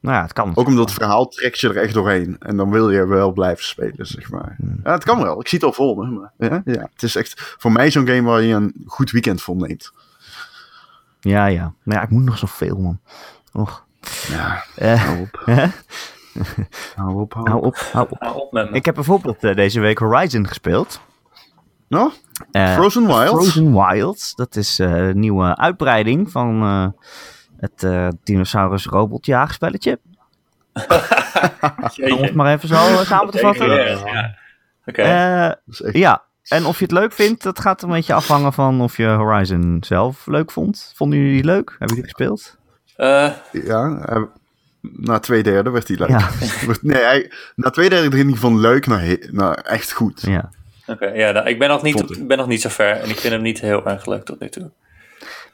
Nou ja, het kan. Ook omdat het verhaal trekt je er echt doorheen. En dan wil je wel blijven spelen, zeg maar. Ja, het kan wel. Ik zie het al voor me. Maar, ja, ja, het is echt voor mij zo'n game waar je een goed weekend voor neemt. Ja, ja. Maar ja, ik moet nog zoveel, man. Och. Ja, [laughs] hou op. Hou op, hou op. op, hou op. Hou op met me. Ik heb bijvoorbeeld eh, deze week Horizon gespeeld. Nou, Eh, Frozen Wild. Frozen Wilds. Dat is eh, een nieuwe uitbreiding van eh, het eh, dinosaurus robotjaagspelletje. [laughs] Om het maar even zo samen te vatten. Ja, ja. Oké. Eh, Dat is echt- ja, en of je het leuk vindt, dat gaat een beetje afhangen van of je Horizon zelf leuk vond. Vonden jullie die leuk? Hebben jullie gespeeld? Eh, Ja, eh, na twee derde werd hij leuk. Ja. [laughs] Nee, hij, na twee derde ging hij van leuk naar, naar echt goed. Ja. Oké, ja, nou, ik ben nog, niet op, ik ben nog niet zo ver en ik vind hem niet heel erg leuk tot nu toe.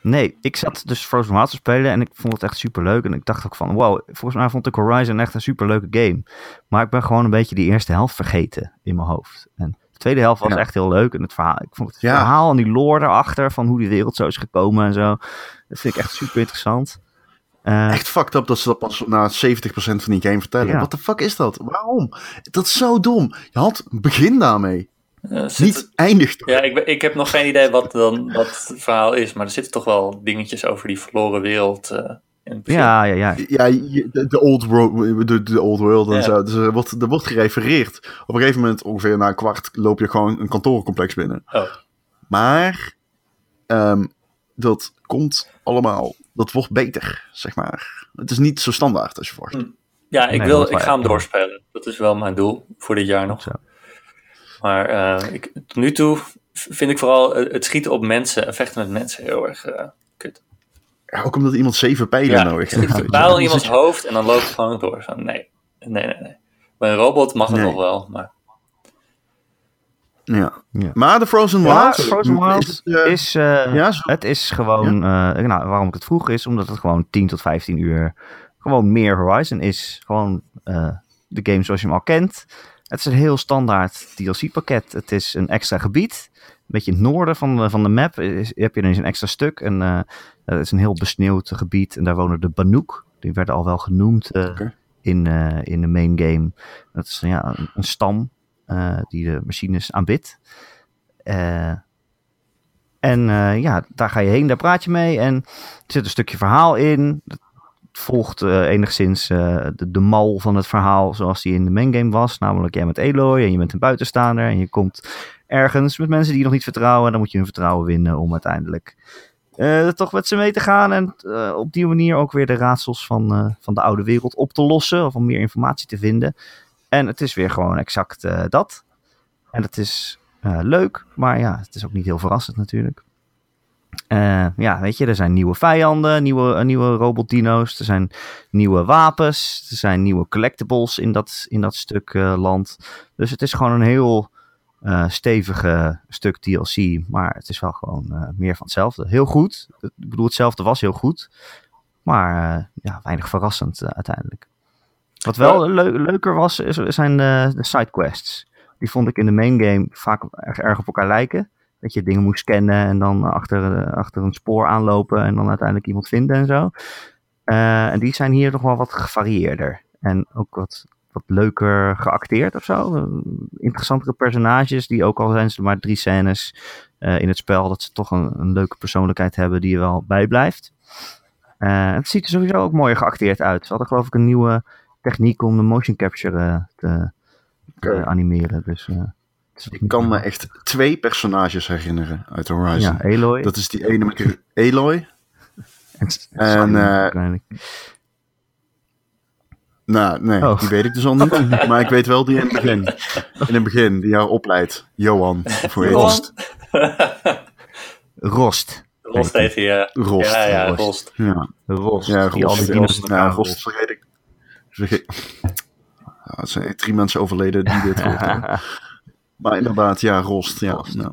Nee, ik zat dus Frozen Wilds te spelen en ik vond het echt super leuk. En ik dacht ook van, wow, volgens mij vond ik Horizon echt een super leuke game. Maar ik ben gewoon een beetje die eerste helft vergeten in mijn hoofd. En tweede helft was Ja. echt heel leuk. En het verhaal, ik vond het Ja. verhaal en die lore erachter van hoe die wereld zo is gekomen en zo. Dat vind ik echt super interessant. Eh, Echt fucked up dat ze dat pas na 70% van die game vertellen. Ja. Wat de fuck is dat? Waarom? Dat is zo dom. Je had begin daarmee. Eh, zit Niet het- eindig. ja, ik, ben- ik heb nog geen idee wat dan wat het verhaal is, maar er zitten toch wel dingetjes over die verloren wereld eh. Ja, ja, ja. Ja, de, de old, world, de, de old world en Ja. zo. Dus er wordt, er wordt gerefereerd. Op een gegeven moment, ongeveer na een kwart, loop je gewoon een kantorencomplex binnen. Oh, Maar ehm, dat komt allemaal, dat wordt beter, zeg maar. Het is niet zo standaard als je verwacht. Hm. ja, ik, Nee, wil, ik ga hem doorspelen. Dat is wel mijn doel voor dit jaar nog. Zo. Maar eh, ik, tot nu toe vind ik vooral het schieten op mensen en vechten met mensen heel erg eh, kut. Ja, ook omdat iemand zeven pijlen Ja, nodig ik heeft. een pijl in iemands hoofd en dan loopt het gewoon door. Zo, nee, nee, nee, nee. Bij een robot mag het Nee. nog wel, maar Ja. Ja. Maar de Frozen Ja, Wilds... Frozen Wilds is eh, is, eh, ja, het is gewoon, eh, nou, waarom ik het vroeg is, omdat het gewoon 10 tot 15 uur gewoon meer Horizon is. Gewoon eh, de game zoals je hem al kent. Het is een heel standaard DLC-pakket. Het is een extra gebied. Beetje in het noorden van de, van de map is, heb je ineens een extra stuk. En eh, het is een heel besneeuwd gebied. En daar wonen de Banook. die werden al wel genoemd eh, in, eh, in de main game. Dat is ja, een, een stam eh, die de machines aanbidt. Eh, en eh, ja, daar ga je heen, daar praat je mee. En er zit een stukje verhaal in. Het volgt eh, enigszins eh, de, de mal van het verhaal zoals die in de main game was. Namelijk jij met Eloy en je bent een buitenstaander. En je komt ergens met mensen die je nog niet vertrouwen. En dan moet je hun vertrouwen winnen om uiteindelijk eh, toch met ze mee te gaan. En eh, op die manier ook weer de raadsels van, eh, van de oude wereld op te lossen. Of om meer informatie te vinden. En het is weer gewoon exact dat. En het is leuk, maar ja, het is ook niet heel verrassend natuurlijk. Ja, weet je, er zijn nieuwe vijanden, nieuwe, nieuwe robotdino's, er zijn nieuwe wapens, er zijn nieuwe collectibles in dat, in dat stuk land. Dus het is gewoon een heel eh, stevige stuk DLC, maar het is wel gewoon eh, meer van hetzelfde. Heel goed, ik bedoel, hetzelfde was heel goed, maar eh, ja, weinig verrassend uiteindelijk. Wat wel leu- leuker was, is- zijn de, de sidequests. Die vond ik in de main game vaak erg, erg op elkaar lijken. Dat je dingen moest scannen en dan achter, achter een spoor aanlopen en dan uiteindelijk iemand vinden en zo. En die zijn hier nog wel wat gevarieerder. En ook wat, wat leuker geacteerd of zo. Interessantere personages die ook al zijn ze maar drie scènes eh, in het spel. Dat ze toch een, een leuke persoonlijkheid hebben die er wel bijblijft. Eh, het ziet er sowieso ook mooier geacteerd uit. Ze hadden geloof ik een nieuwe techniek om de motion capture eh, te, te animeren. Dus, Ik kan me echt twee personages herinneren uit Horizon. Ja, Aloy. Dat is die ene met Aloy. [laughs] en, en, waarschijnlijk. Nou, nee, Oh. die weet ik dus al niet. [laughs] maar ik weet wel die in het begin. In het begin, die jou opleidt. Johan, Johan? het? Rost. Rost heet hij, ja. Rost. Ja, ja, Rost. Rost. Ja, Rost. ja die al die Rost. Rost, ja, Rost vergeet ik. Vergeet- Ja, er zijn drie mensen overleden die dit hebben. [laughs] Maar inderdaad, ja, Rost. Ja, nou,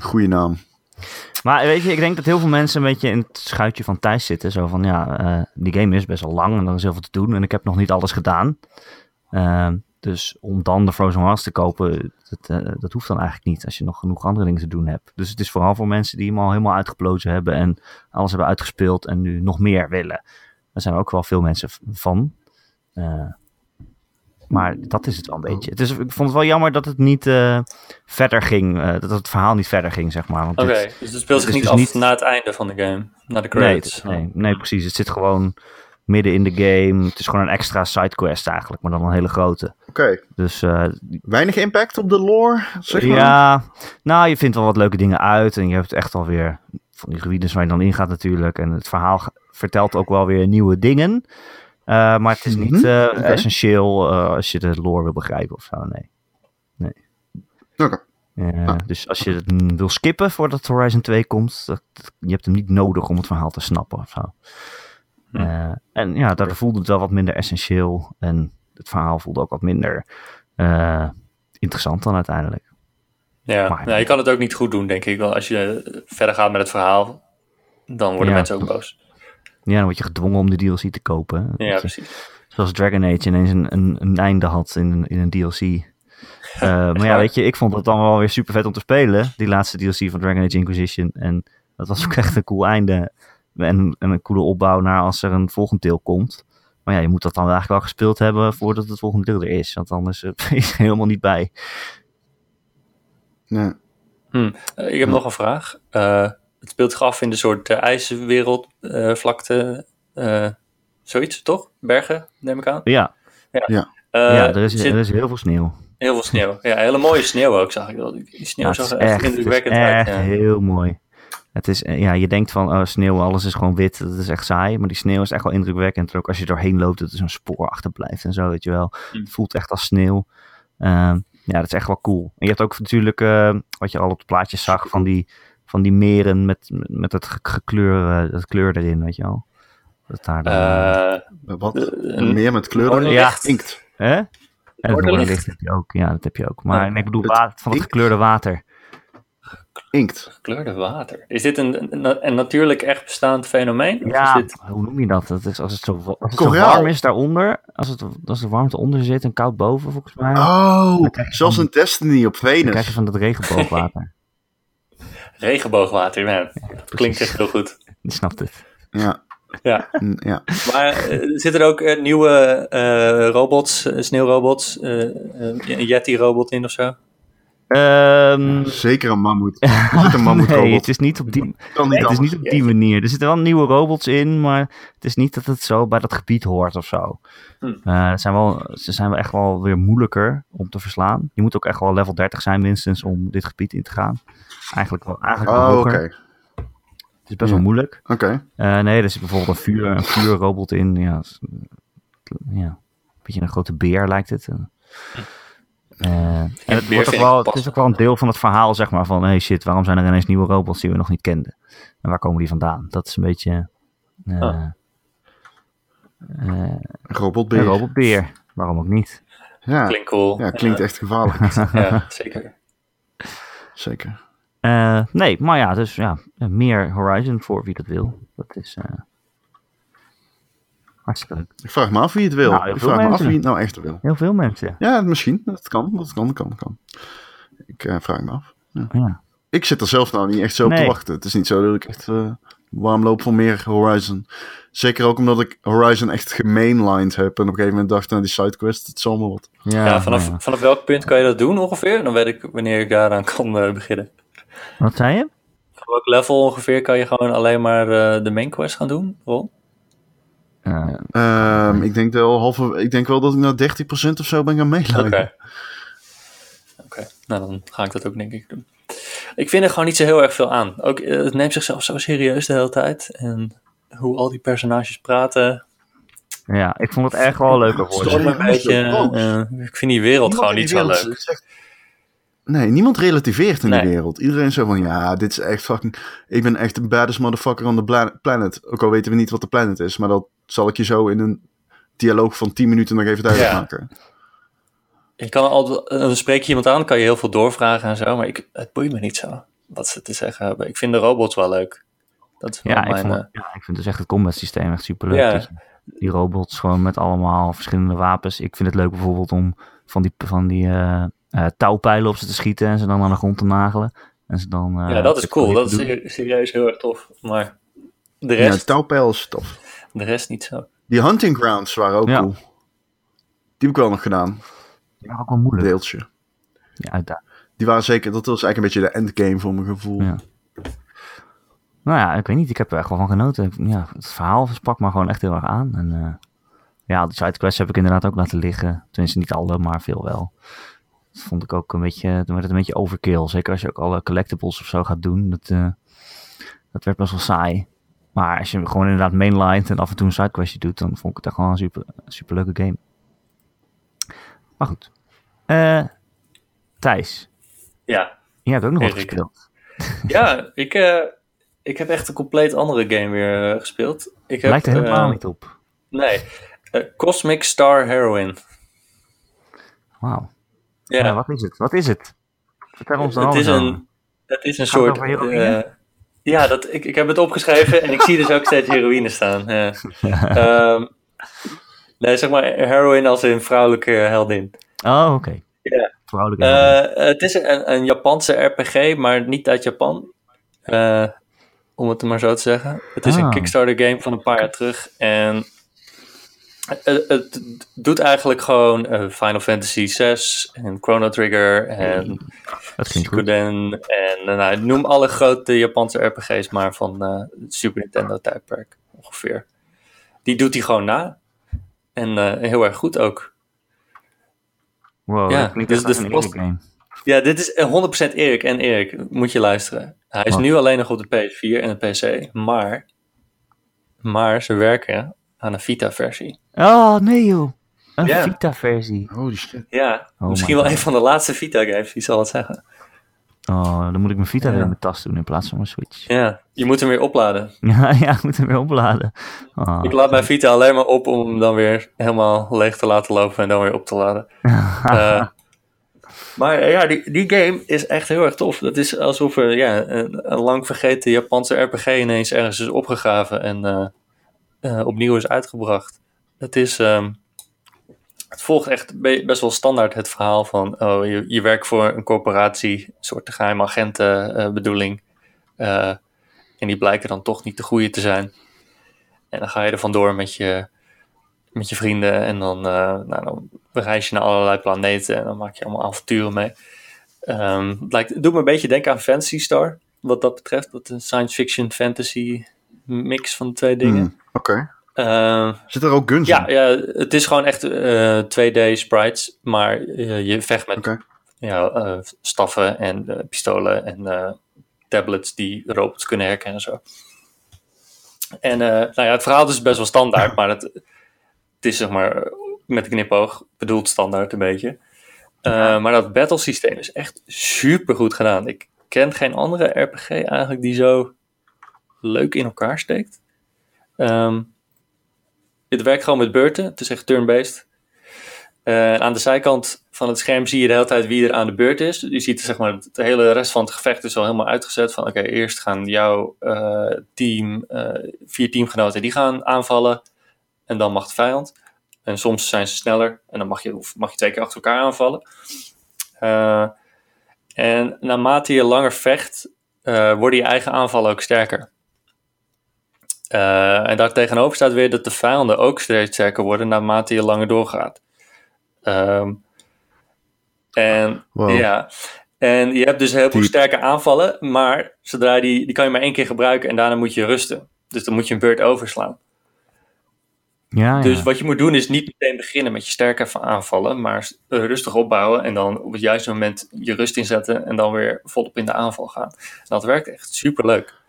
goeie naam. Maar weet je, ik denk dat heel veel mensen een beetje in het schuitje van Thijs zitten. Zo van, ja, eh, die game is best wel lang en er is heel veel te doen. En ik heb nog niet alles gedaan. Ehm, dus om dan de Frozen Wilds te kopen, dat, eh, dat hoeft dan eigenlijk niet. Als je nog genoeg andere dingen te doen hebt. Dus het is vooral voor mensen die hem al helemaal uitgeplozen hebben. En alles hebben uitgespeeld en nu nog meer willen. Daar zijn ook wel veel mensen van. Maar dat is het wel een beetje. Het is, ik vond het wel jammer dat het niet eh, verder ging. eh, dat het verhaal niet verder ging, zeg maar. Want Oké, dus het speelt zich niet af dus niet- na het einde van de game. Na de Nee, credits. nee, nee, precies. Het zit gewoon midden in de game. Het is gewoon een extra sidequest eigenlijk, maar dan een hele grote. Oké, Dus eh, weinig impact op de lore, zeg maar. ja, nou, je vindt wel wat leuke dingen uit. En je hebt echt alweer van die gebieden waar je dan ingaat natuurlijk. En het verhaal vertelt ook wel weer nieuwe dingen. Eh, maar het is niet Mhm, eh, oké. essentieel eh, als je de lore wil begrijpen of zo, nee. Oké. Eh, Ah. Dus als je het wil skippen voordat Horizon 2 komt, dat, je hebt hem niet nodig om het verhaal te snappen of zo. En ja, daardoor voelde het wel wat minder essentieel. En het verhaal voelde ook wat minder eh, interessant dan uiteindelijk. Ja, Maar- nou, je kan het ook niet goed doen, denk ik. Want als je verder gaat met het verhaal, dan worden Ja. mensen ook boos. Ja, dan word je gedwongen om de DLC te kopen. hè. Ja, je- precies. zoals Dragon Age ineens een, een, een einde had in, een- in een DLC. [laughs] Eh, maar ja, weet je, ik vond het dan wel weer super vet om te spelen. Die laatste DLC van Dragon Age Inquisition. En dat was ook echt een cool einde. En, en een coole opbouw naar als er een volgend deel komt. Maar ja, je moet dat dan eigenlijk wel gespeeld hebben voordat het volgende deel er is. Want anders [laughs] ben je er helemaal niet bij. Ja. Eh, ik heb nog een vraag. Eh, het speelt zich af in de soort uh, ijswereld, eh, vlakte, eh, zoiets, toch? Bergen, neem ik aan. Ja, Eh, ja er, is, zit er is heel veel sneeuw. heel veel sneeuw. Ja, hele mooie sneeuw ook, zag ik wel. Die sneeuw Ja, zag er is echt indrukwekkend uit. echt Ja. heel mooi. Het is, eh, ja, je denkt van oh, sneeuw, alles is gewoon wit, dat is echt saai. Maar die sneeuw is echt wel indrukwekkend. Ook als je doorheen loopt, dat er zo'n spoor achterblijft en zo, weet je wel. Mm. Het voelt echt als sneeuw. Ehm, ja, dat is echt wel cool. En je hebt ook natuurlijk, eh, wat je al op het plaatje zag, van die, van die meren met, met het ge- gekleur, eh, dat kleur erin, weet je wel. Dat daar dan, eh, Eh, Wat? een- Meer met kleuren? Ja, inkt. hè? En het Noorderlicht. heb je ook, ja, dat heb je ook. Maar ik bedoel, het van het gekleurde water. Inkt. gekleurde water. Is dit een, een, een natuurlijk echt bestaand fenomeen? Of Ja, is dit... hoe noem je dat? dat is als het zo, wa- als het zo Koraal. warm is daaronder, als, het, als de warmte onder zit en koud boven, volgens mij, Oh, zoals van- een Destiny op dan krijg je Venus. van dat regenboogwater. Regenboogwater, man. dat klinkt echt heel goed. [laughs] Je snapt het. Ja. Ja, ja. maar eh, zitten er ook eh, nieuwe eh, robots, sneeuwrobots, een Yeti-robot in of zo? Ehm, Zeker een mammoet. [laughs] Zit een mammoet nee, het is niet op die, het is niet op die manier. Er zitten wel nieuwe robots in, maar het is niet dat het zo bij dat gebied hoort of zo. Hm. Eh, zijn wel, ze zijn wel echt wel weer moeilijker om te verslaan. Je moet ook echt wel level 30 zijn minstens om dit gebied in te gaan. Eigenlijk wel, eigenlijk wel Oh, oké. Het is best Ja. wel moeilijk. Oké. Eh, nee, er zit bijvoorbeeld een, vuur, een vuurrobot in. Ja, ja, een beetje een grote beer lijkt het. Eh, en het, wordt ook wel, het is ook wel een deel van het verhaal, zeg maar, van hey shit, waarom zijn er ineens nieuwe robots die we nog niet kenden? En waar komen die vandaan? Dat is een beetje eh, Ah. eh, Robotbeer. een robotbeer. Waarom ook niet? Ja. Klinkt cool. ja, klinkt echt gevaarlijk. [laughs] Ja, zeker. Zeker. Eh, nee, maar ja, dus ja, meer Horizon voor wie dat wil. Dat is eh, hartstikke leuk. Ik vraag me af wie het wil. Nou, heel ik veel vraag me af mensen. wie het nou echt wil. Heel veel mensen. Ja, misschien. Dat kan. Dat kan, dat kan, dat kan. Ik eh, vraag me af. Ja. Ik zit er zelf nou niet echt zo op te wachten. Het is niet zo dat ik echt eh, warm loop voor meer Horizon. Zeker ook omdat ik Horizon echt gemainlined heb. En op een gegeven moment dacht, nou die sidequest, het is allemaal wat. Ja, Ja, vanaf, ja. vanaf welk punt kan je dat doen ongeveer? Dan weet ik wanneer ik daaraan kan eh, beginnen. Wat zei je? Van welk level ongeveer kan je gewoon alleen maar eh, de main quest gaan doen, Ron? Eh, Ehm, ik, denk wel halve, ik denk wel dat ik naar 30% of zo ben gaan Oké. meeleiden. Oké, nou dan ga ik dat ook denk ik doen. Ik vind er gewoon niet zo heel erg veel aan. Ook, eh, het neemt zichzelf zo serieus de hele tijd. En hoe al die personages praten. ja, ik vond het echt wel leuker worden. Een beetje. eh, ik vind die wereld gewoon niet zo leuk. Nee, niemand relativeert in Nee. die wereld. Iedereen zo van, ja, dit is echt fucking... Ik ben echt de baddest motherfucker on the planet. Ook al weten we niet wat de planet is. Maar dat zal ik je zo in een dialoog van 10 minuten nog even duidelijk Ja. maken. Je kan al, dan spreek je iemand aan, kan je heel veel doorvragen en zo. Maar ik, het boeit me niet zo wat ze te zeggen hebben. Ik vind de robots wel leuk. Dat is wel Ja, ik, vond, eh, ja, ik vind dus echt het combat systeem echt super leuk. Ja. Die robots gewoon met allemaal verschillende wapens. Ik vind het leuk bijvoorbeeld om van die, van die eh, eh, touwpijlen op ze te schieten en ze dan aan de grond te nagelen. En ze dan, eh, ja, dat is cool. Dat is serieus heel erg tof. Maar de Ja, rest, touwpijl is tof. De rest niet zo. Die hunting grounds waren ook Ja. cool. Die heb ik wel nog gedaan. Ja, ook wel moeilijk. Deeltje. Ja, uitdaging. Die waren zeker, dat was eigenlijk een beetje de endgame voor mijn gevoel. Ja. Nou ja, ik weet niet. Ik heb er echt wel van genoten. Ja, het verhaal sprak me gewoon echt heel erg aan. En eh, ja, die sidequests heb ik inderdaad ook laten liggen. Tenminste, niet alle, maar veel wel. Dat vond ik ook een beetje, dan werd het een beetje overkill. Zeker als je ook alle collectibles of zo gaat doen. Dat, eh, dat werd best wel saai. Maar als je gewoon inderdaad mainlined en af en toe een sidequestje doet, dan vond ik het echt gewoon een super, super leuke game. Maar goed. Eh Thijs, Ja, jij hebt ook nog wat Erik. gespeeld. [laughs] ja ik, eh, ik heb echt een compleet andere game weer eh, gespeeld. Ik heb, Lijkt er helemaal niet op. Nee, Cosmic Star Heroine. Wauw. Ja, Ja, wat is het? Wat is het? Vertel ons dan het is over. een, het is een Gaat soort... ja, dat, ik, ik heb het opgeschreven en ik zie dus ook steeds heroïne staan. Ja. [laughs] Ehm, nee, zeg maar heroïne als in vrouwelijke heldin. Oh, oké. Ja. Vrouwelijke. Eh, het is een, een Japanse RPG, maar niet uit Japan. Eh, om het maar zo te zeggen. Het is Ah. een Kickstarter game van een paar jaar terug. En het, het doet eigenlijk gewoon eh, Final Fantasy 6 en Chrono Trigger en dat goed. En eh, nou, noem alle grote Japanse RPG's maar van eh, het Super Nintendo tijdperk ongeveer. Die doet hij gewoon na. En eh, heel erg goed ook. Wow, Ja, dat dus- dus een post- game. Ja, dit is eh, 100% Erik. En Erik, moet je luisteren. Hij is nu alleen nog op de PS4 en de PC. Maar, maar ze werken aan een Vita-versie. Oh, nee joh. Een Ja. Vita-versie. Holy shit. Ja, Oh misschien my wel God. een van de laatste Vita-games, wie zal het zeggen. Oh, dan moet ik mijn Vita Ja. weer in mijn tas doen in plaats van mijn Switch. Ja, je moet hem weer opladen. [laughs] Ja, ja, ik moet hem weer opladen. Oh. Ik laat mijn Vita alleen maar op om hem dan weer helemaal leeg te laten lopen en dan weer op te laden. [laughs] Eh, maar eh, ja, die, die game is echt heel erg tof. Het is alsof er ja, een, een lang vergeten Japanse RPG ineens ergens is opgegraven en eh, eh, opnieuw is uitgebracht. Het is. ehm, het volgt echt be- best wel standaard het verhaal van oh, je, je werkt voor een corporatie, een soort geheime agentenbedoeling. en die blijken dan toch niet de goede te zijn. En dan ga je er vandoor met je, met je vrienden. En dan, uh, nou, dan reis je naar allerlei planeten. En dan maak je allemaal avonturen mee. Um, het, lijkt, het doet me een beetje denken aan Fantasy Star. Wat dat betreft. Dat een science fiction fantasy mix van twee dingen. Hmm, Oké. Okay. Uh, Zit er ook guns ja, in? Ja, het is gewoon echt uh, 2D sprites. Maar je vecht met okay. ja, staffen en pistolen en tablets die robots kunnen herkennen en zo. En nou ja, het verhaal is best wel standaard, [laughs] maar het, het is zeg maar met een knipoog bedoeld standaard een beetje. Uh, maar dat battle systeem is echt super goed gedaan. Ik ken geen andere RPG eigenlijk die zo leuk in elkaar steekt. Um, het werkt gewoon met beurten. Het is echt turn-based. Uh, aan de zijkant van het scherm zie je de hele tijd wie er aan de beurt is. Je ziet zeg maar, de hele rest van het gevecht is al helemaal uitgezet. Van oké, eerst gaan jouw uh, team, vier teamgenoten, die gaan aanvallen. En dan mag de vijand. En soms zijn ze sneller en dan mag je, mag je twee keer achter elkaar aanvallen. En naarmate je langer vecht, worden je eigen aanvallen ook sterker. Uh, en daar tegenover staat weer dat de vijanden ook steeds sterker worden naarmate je langer doorgaat. Um, en Wow. ja, en je hebt dus heel veel sterke aanvallen, maar zodra die, die kan je maar één keer gebruiken en daarna moet je rusten. Dus dan moet je een beurt overslaan. Ja, ja. Dus wat je moet doen is niet meteen beginnen met je sterke aanvallen, maar rustig opbouwen en dan op het juiste moment je rust inzetten en dan weer volop in de aanval gaan. En dat werkt echt super leuk.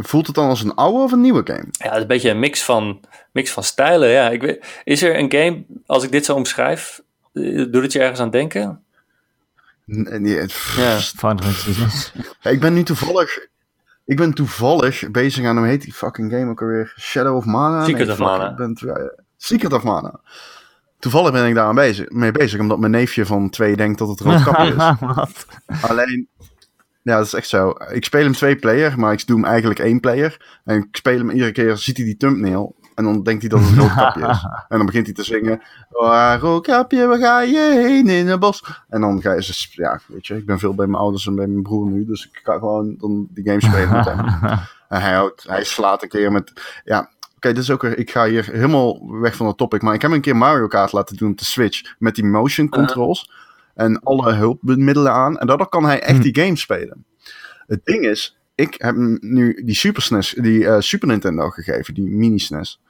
Voelt het dan als een oude of een nieuwe game? Ja, het is een beetje een mix van, mix van stijlen. Ja, ik weet, is er een game, als ik dit zo omschrijf, uh, doet het je ergens aan denken? Nee, nee, Ja. Final Fantasy 6. Ik ben nu toevallig... Ik ben toevallig bezig aan, hoe heet die fucking game ook alweer? Shadow of Mana? Secret Nee, of Mana. ik ben Secret of Mana. Toevallig ben ik daar aan bezig, mee bezig, omdat mijn neefje van twee denkt dat het roodkapje is. [laughs] Wat? Alleen, ja, dat is echt zo. Ik speel hem twee player, maar ik doe hem eigenlijk één player. En ik speel hem iedere keer, ziet hij die thumbnail. En dan denkt hij dat het een roodkapje is. [laughs] En dan begint hij te zingen. Oh, roodkapje, waar ga je heen in het bos? En dan ga je, dus, ja, weet je, ik ben veel bij mijn ouders en bij mijn broer nu. Dus ik kan gewoon dan die game spelen met hem. [laughs] En hij, houdt, hij slaat een keer met, ja... Oké, dit is ook, weer- ik ga hier helemaal weg van het topic. Maar ik heb een keer Mario Kart laten doen op de Switch. Met die motion controls. En alle hulpmiddelen aan. En daardoor kan hij echt die game spelen. Het ding is, ik heb hem nu die Super SNES, die eh, Super Nintendo gegeven, die mini SNES.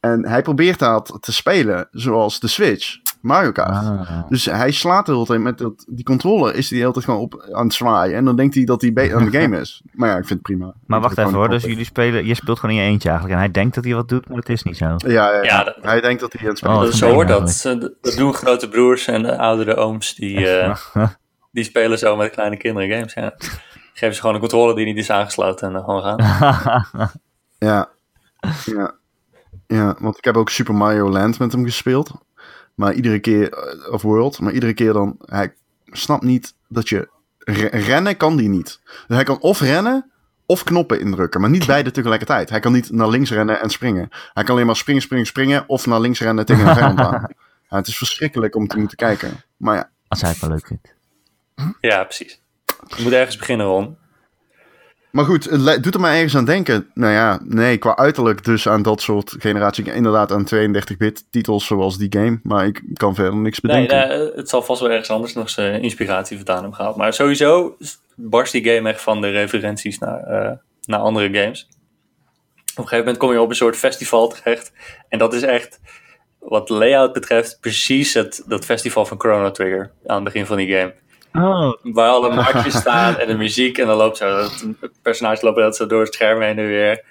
En hij probeert dat te spelen zoals de Switch, Mario Kart. Ah. Dus hij slaat de hele tijd met dat, die controller, is hij de hele tijd gewoon op aan het zwaaien. En dan denkt hij dat hij aan de [laughs] game is. Maar ja, ik vind het prima. Maar wacht even hoor, dus jullie spelen, je speelt gewoon in je eentje eigenlijk. En hij denkt dat hij wat doet, maar het is niet zo. Ja, ja, ja. Ja, dat- hij denkt dat hij aan het spelen Oh, is. Zo hoort dat. Dat doen grote broers en eh, oudere ooms die, eh, [laughs] die spelen zo met kleine kinderen games. Ja. Geven ze gewoon een controller die niet is aangesloten en dan gewoon gaan. [laughs] Ja. ja. Ja, want ik heb ook Super Mario Land met hem gespeeld. Maar iedere keer, eh, of World, maar iedere keer dan, hij snapt niet dat je, re- rennen kan die niet. Dus hij kan of rennen, of knoppen indrukken, maar niet [laughs] beide tegelijkertijd. Hij kan niet naar links rennen en springen. Hij kan alleen maar springen, springen, springen, of naar links rennen tegen een vijand aan. [laughs] Ja, het is verschrikkelijk om te moeten kijken. Maar ja, Als hij het wel leuk vindt. Ja, precies. Je moet ergens beginnen, Ron. Maar goed, het doet er maar ergens aan denken. Nou ja, nee, qua uiterlijk dus aan dat soort generatie. Inderdaad aan 32-bit titels zoals die game. Maar ik kan verder niks bedenken. nee, het zal vast wel ergens anders nog zijn inspiratie vandaan hebben gehaald. Maar sowieso barst die game echt van de referenties naar, eh, naar andere games. Op een gegeven moment kom je op een soort festival terecht. En dat is echt, wat layout betreft, precies het, dat festival van Chrono Trigger aan het begin van die game. Oh, Waar alle markjes staan en de muziek. En dan loopt zo, dat personage loopt dat zo door het scherm heen en weer.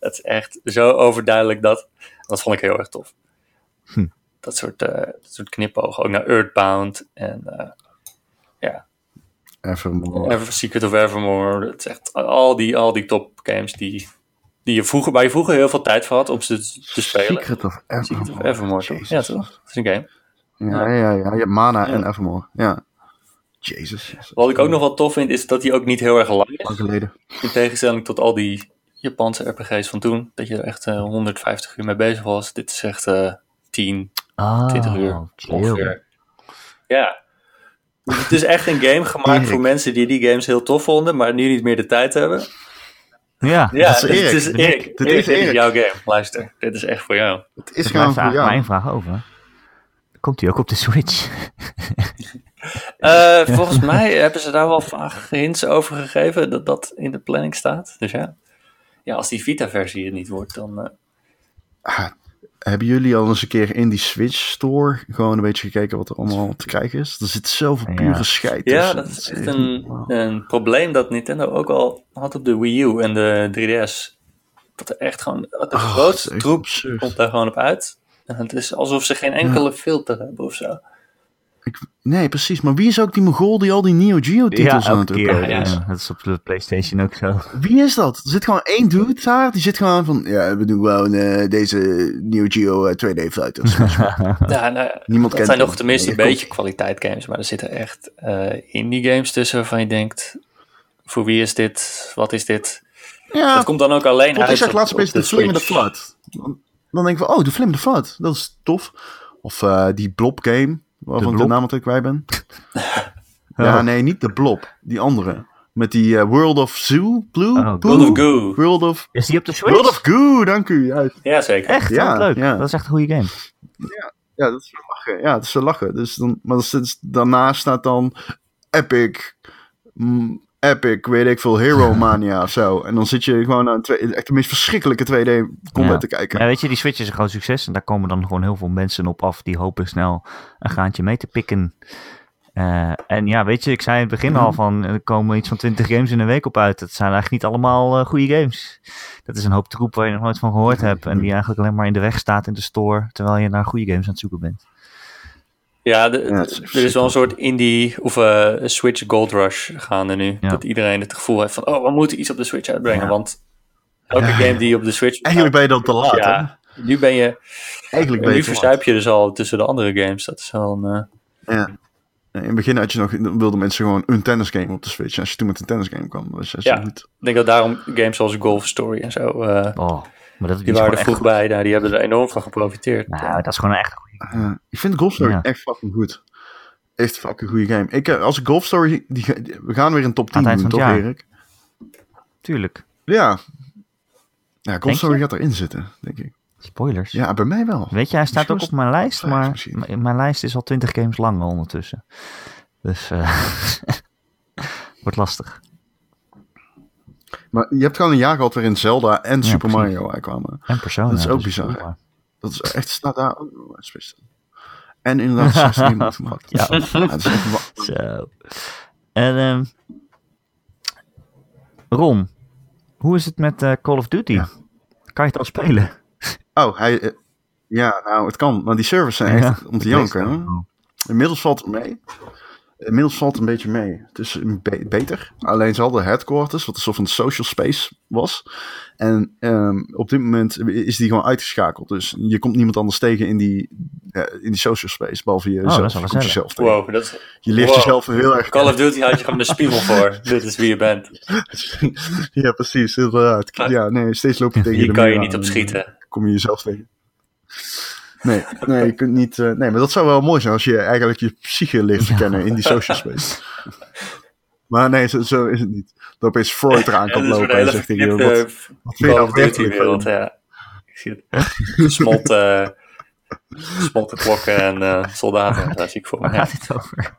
Het is echt zo overduidelijk dat. Dat vond ik heel erg tof. Hm. Dat, soort, eh, dat soort knipogen. Ook naar Earthbound en eh, ja, Evermore. Ever, Secret of Evermore. Het is echt al die, al die top games die, die je vroeger, waar je vroeger heel veel tijd voor had om ze te spelen. Secret of Secret of Evermore. Evermore. Ja, toch? Het is een game. Ja, ja, ja. Je hebt Mana Ja. en Evermore. Ja. Jezus. Wat ik ook nog wel tof vind, is dat die ook niet heel erg lang is. Lang geleden. In tegenstelling tot al die Japanse RPG's van toen, dat je er echt eh, 150 uur mee bezig was. Dit is echt eh 10, ah, 20 uur ongeveer. Ja. Het is echt een game gemaakt voor mensen die die games heel tof vonden, maar nu niet meer de tijd hebben. Ja, Ja, is Erik. dit is Erik. dit is dit is Erik. jouw game. Luister, dit is echt voor jou. Het is gewoon voor jou. één vraag over. Komt hij ook op de Switch? [laughs] Eh, [laughs] volgens mij hebben ze daar wel vage hints over gegeven dat dat in de planning staat. Dus ja, ja als die Vita-versie het niet wordt, dan... eh, Ah, hebben jullie al eens een keer in die Switch Store gewoon een beetje gekeken wat er allemaal te krijgen is? Er zit zoveel Ja. pure scheid ja, dat is echt een, een probleem dat Nintendo ook al had op de Wii U en de 3DS. Dat er echt gewoon... De Oh, grootste troep komt daar gewoon op uit. En het is alsof ze geen enkele filter hebben of zo. Nee, precies. Maar wie is ook die Mogol die al die Neo Geo titels aan het uploaden ja. is? Ja, dat is op de PlayStation ook zo. Wie is dat? Er zit gewoon één dude daar. Die zit gewoon van... Ja, we doen gewoon eh, deze Neo Geo eh, 2D fighters. [laughs] Ja, nou, ja, Niemand dat kent zijn nog tenminste een Ja, beetje kwaliteit games. Maar er zitten echt eh, indie games tussen waarvan je denkt... Voor wie is dit? Wat is dit? Ja, dat komt dan ook alleen uit ik zeg op- laatst op opeens de Switch. Flood. Dan, dan denk ik van, oh, de the Flood. Dat is tof. Of eh, die Blob game, waarvan ik de naam altijd kwijt ben. [laughs] ja, nee, niet de Blob. Die andere. Met die eh, World of Zoo, Blue? Oh? World of Goo. World of... Is die op de Switch? World of Goo, dank u. Juist. Ja, zeker. Echt? Ja, leuk. ja. Dat is echt een goede game. Ja, dat is wel lachen. Ja, dat is wel lachen. Dus dan, maar sinds, daarnaast staat dan Epic... mm, Epic, weet ik veel, Hero [laughs] Mania of zo. En dan zit je gewoon twee, echt de meest verschrikkelijke 2D combat Ja. te kijken. Ja, weet je, die Switch is een groot succes. En daar komen dan gewoon heel veel mensen op af die hopen snel een graantje mee te pikken. Eh, en ja, weet je, ik zei in het begin al van er komen iets van 20 games in een week op uit. Dat zijn eigenlijk niet allemaal eh, goede games. Dat is een hoop troep waar je nog nooit van gehoord hebt. En die eigenlijk alleen maar in de weg staat in de store. Terwijl je naar goede games aan het zoeken bent. Ja, de- Ja, het is er is wel een soort indie of eh, Switch Gold Rush gaande nu. Ja. Dat iedereen het gevoel heeft van, oh, we moeten iets op de Switch uitbrengen. Ja. Want elke game die op de Switch... Eigenlijk ben je dan te laat, hè? nu ben je... Eigenlijk ben Nu je laat. verzuip je dus al tussen de andere games. Dat is wel een... eh, Ja. In het begin had je nog, wilden mensen gewoon een tennisgame op de Switch. En als je toen met een tennisgame kwam, was je Ja. zo goed. ik denk dat daarom games zoals Golf Story en zo... Oh, maar dat die waren er vroeg goed. bij. Nou, die hebben er enorm van geprofiteerd. Nou, dat is gewoon een echt goede Ja. ik vind Golf Story Ja. echt fucking goed. Echt fucking goede game. Ik, eh, als ik Golf Story, die, die- we gaan weer een top 10 Aan het doen, toch van het Erik? Tuurlijk. Ja. Ja, Golf Denk Story je? gaat erin zitten, denk ik. Spoilers. Ja, bij mij wel. Weet je, hij staat ook op mijn lijst, maar mijn lijst is al 20 games lang ondertussen. Dus eh [laughs] wordt lastig. Maar je hebt gewoon een jaar gehad waarin Zelda en Super precies. Mario uitkwamen. En Persona. Dat is ook bizar. Dat is echt, staat daar ook. En inderdaad, 16 minuten gemaakt. Ja. Ja, het is echt Zo. En ehm Ron, hoe is het met eh, Call of Duty? Ja. Kan je het al spelen? Oh, hij... eh, ja, nou, het kan. Maar die servers zijn echt om te janken. Inmiddels valt het mee. Inmiddels valt het een beetje mee. Het is be- beter. Alleen ze hadden headquarters, wat een soort van social space was. En ehm, op dit moment is die gewoon uitgeschakeld. Dus je komt niemand anders tegen in die, eh, in die social space. Behalve jezelf. Oh, dat Je komt jezelf tegen. Wow, dat is, Je leert Wow. jezelf heel erg Call of Duty had je gewoon de spiegel voor. [laughs] Dit is wie je bent. [laughs] ja, precies. Inderdaad. Ja, nee, steeds loop je tegen Hier de kan je niet op en, schieten. Kom je jezelf tegen. Nee, nee, je kunt niet. eh, nee, maar dat zou wel mooi zijn als je eigenlijk je psyche leert te kennen in die social space. Maar nee, zo, zo is het niet. Dat opeens Freud eraan kan [laughs] lopen en zegt tegen je, verknipte wat, wat vind je nou werkelijk wereld, van? ja. Ik zie het. Gesmolten, gesmolten klokken en eh, soldaten. Daar zie ik voor me. Waar gaat dit over?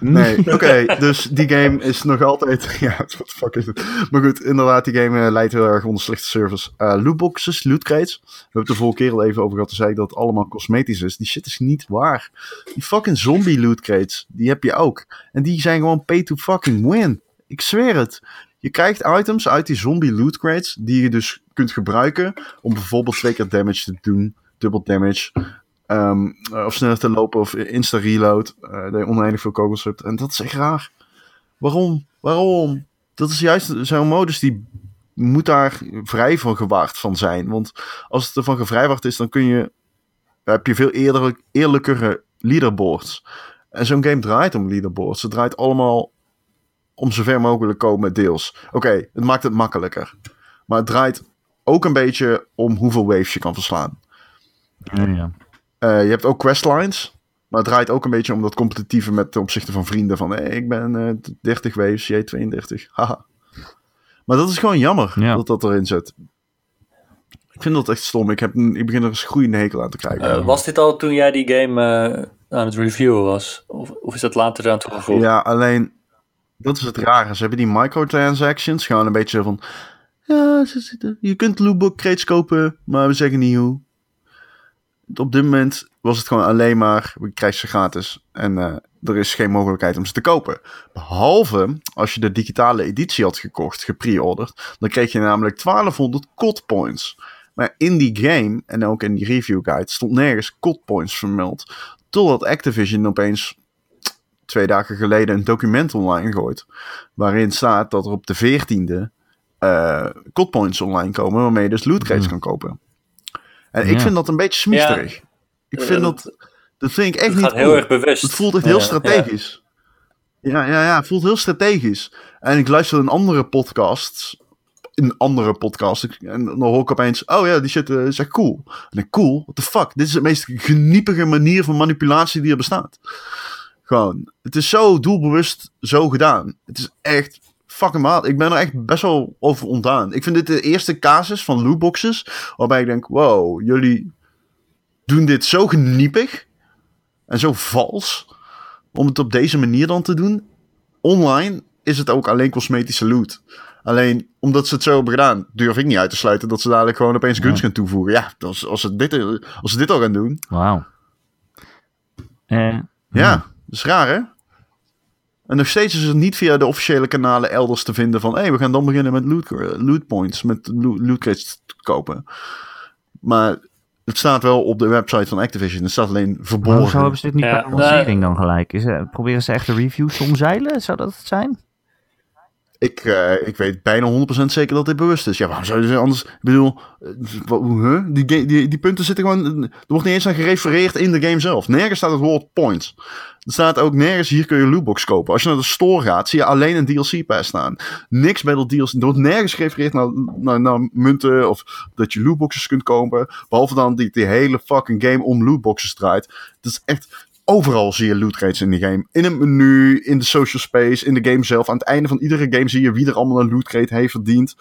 Nee, [laughs] oké, dus die game is nog altijd. [laughs] Ja, what the fuck is het? Maar goed, inderdaad, die game eh, leidt heel erg onder slechte service. Eh lootboxes, loot crates. We hebben het de vorige keer al even over gehad. Toen zei ik dat het allemaal cosmetisch is. Die shit is niet waar. Die fucking zombie loot crates, die heb je ook. En die zijn gewoon pay to fucking win. Ik zweer het. Je krijgt items uit die zombie loot crates die je dus kunt gebruiken om bijvoorbeeld twee keer damage te doen, dubbel damage, ehm, eh, of sneller te lopen of insta reload, eh dat je oneindig veel kogels hebt. En dat is echt raar. Waarom? Waarom? Dat is juist zo'n modus die moet daar vrij van gewaard van zijn. Want als het ervan gevrijwaard is, dan kun je, heb je veel eerder, eerlijkere leaderboards. En zo'n game draait om leaderboards. Het draait allemaal om zover mogelijk komen deels. Oké, het maakt het makkelijker. Maar het draait ook een beetje om hoeveel waves je kan verslaan. Ja, ja. Eh, je hebt ook questlines. Maar het draait ook een beetje om dat competitieve met ten opzichte van vrienden. Van hey, ik ben eh 30 waves, jij 32. [laughs] Haha. Maar dat is gewoon jammer Ja. dat dat erin zit. Ik vind dat echt stom. Ik, heb een, ik begin er een groeiende hekel aan te krijgen. Eh, was dit al toen jij die game eh, aan het reviewen was? Of, of is dat later aan toegevoegd? Ja, alleen dat is het rare. Ze hebben die microtransactions gewoon een beetje van. Ja, ze zitten. Je kunt lootbook crates kopen, maar we zeggen niet hoe. Op dit moment was het gewoon alleen maar. We krijgen ze gratis. En eh, er is geen mogelijkheid om ze te kopen. Behalve als je de digitale editie had gekocht, gepre-orderd. Dan kreeg je namelijk 1200 COD points. Maar in die game en ook in die review guide stond nergens COD points vermeld. Totdat Activision opeens twee dagen geleden een document online gooit. Waarin staat dat er op de 14e eh COD points online komen. Waarmee je dus loot crates Mhm. kan kopen. En ik vind dat een beetje smiesterig. Ik vind dat- dat. Vind ik echt Het niet gaat heel cool. erg bewust. Het voelt echt heel ja. strategisch. Ja, ja, ja, het voelt heel strategisch. En ik luister een andere podcast. Een andere podcast. En dan hoor ik opeens, oh ja, die shit eh, is echt cool. En ik, cool? What the fuck? Dit is de meest geniepige manier van manipulatie die er bestaat. Gewoon, het is zo doelbewust zo gedaan. Het is echt fucking maat. Ik ben er echt best wel over ontdaan. Ik vind dit de eerste casus van lootboxes. Waarbij ik denk, wow, jullie doen dit zo geniepig. En zo vals. Om het op deze manier dan te doen. Online is het ook alleen cosmetische loot. Alleen omdat ze het zo hebben gedaan, durf ik niet uit te sluiten dat ze dadelijk gewoon opeens guns Ja. gaan toevoegen. Ja, als, als, ze dit, als ze dit al gaan doen. Wauw. Eh, Ja, dat is raar hè? En nog steeds is het niet via de officiële kanalen elders te vinden van... hé, hey, we gaan dan beginnen met loot, loot points, met loot, loot crates te kopen. Maar het staat wel op de website van Activision. Het staat alleen verborgen. hoezo hebben ze dit niet Ja, bij de lancering dan gelijk? Is, eh, proberen ze echt de reviews omzeilen? Zou dat het zijn? Ik, eh, ik weet bijna 100% zeker dat dit bewust is. Ja, waarom zouden ze anders... Ik bedoel, eh, die, die, die punten zitten gewoon... Er wordt niet eens aan gerefereerd in de game zelf. Nergens staat het woord points. Er staat ook nergens, hier kun je lootbox kopen. Als je naar de store gaat, zie je alleen een DLC pass staan. Niks bij dat DLC. Er wordt nergens gerefereerd naar, naar, naar munten of dat je lootboxes kunt kopen. Behalve dan die, die hele fucking game om lootboxes draait. Het is echt... Overal zie je loot crates in die game. In het menu, in de social space, in de game zelf. Aan het einde van iedere game zie je wie er allemaal een loot crate heeft verdiend.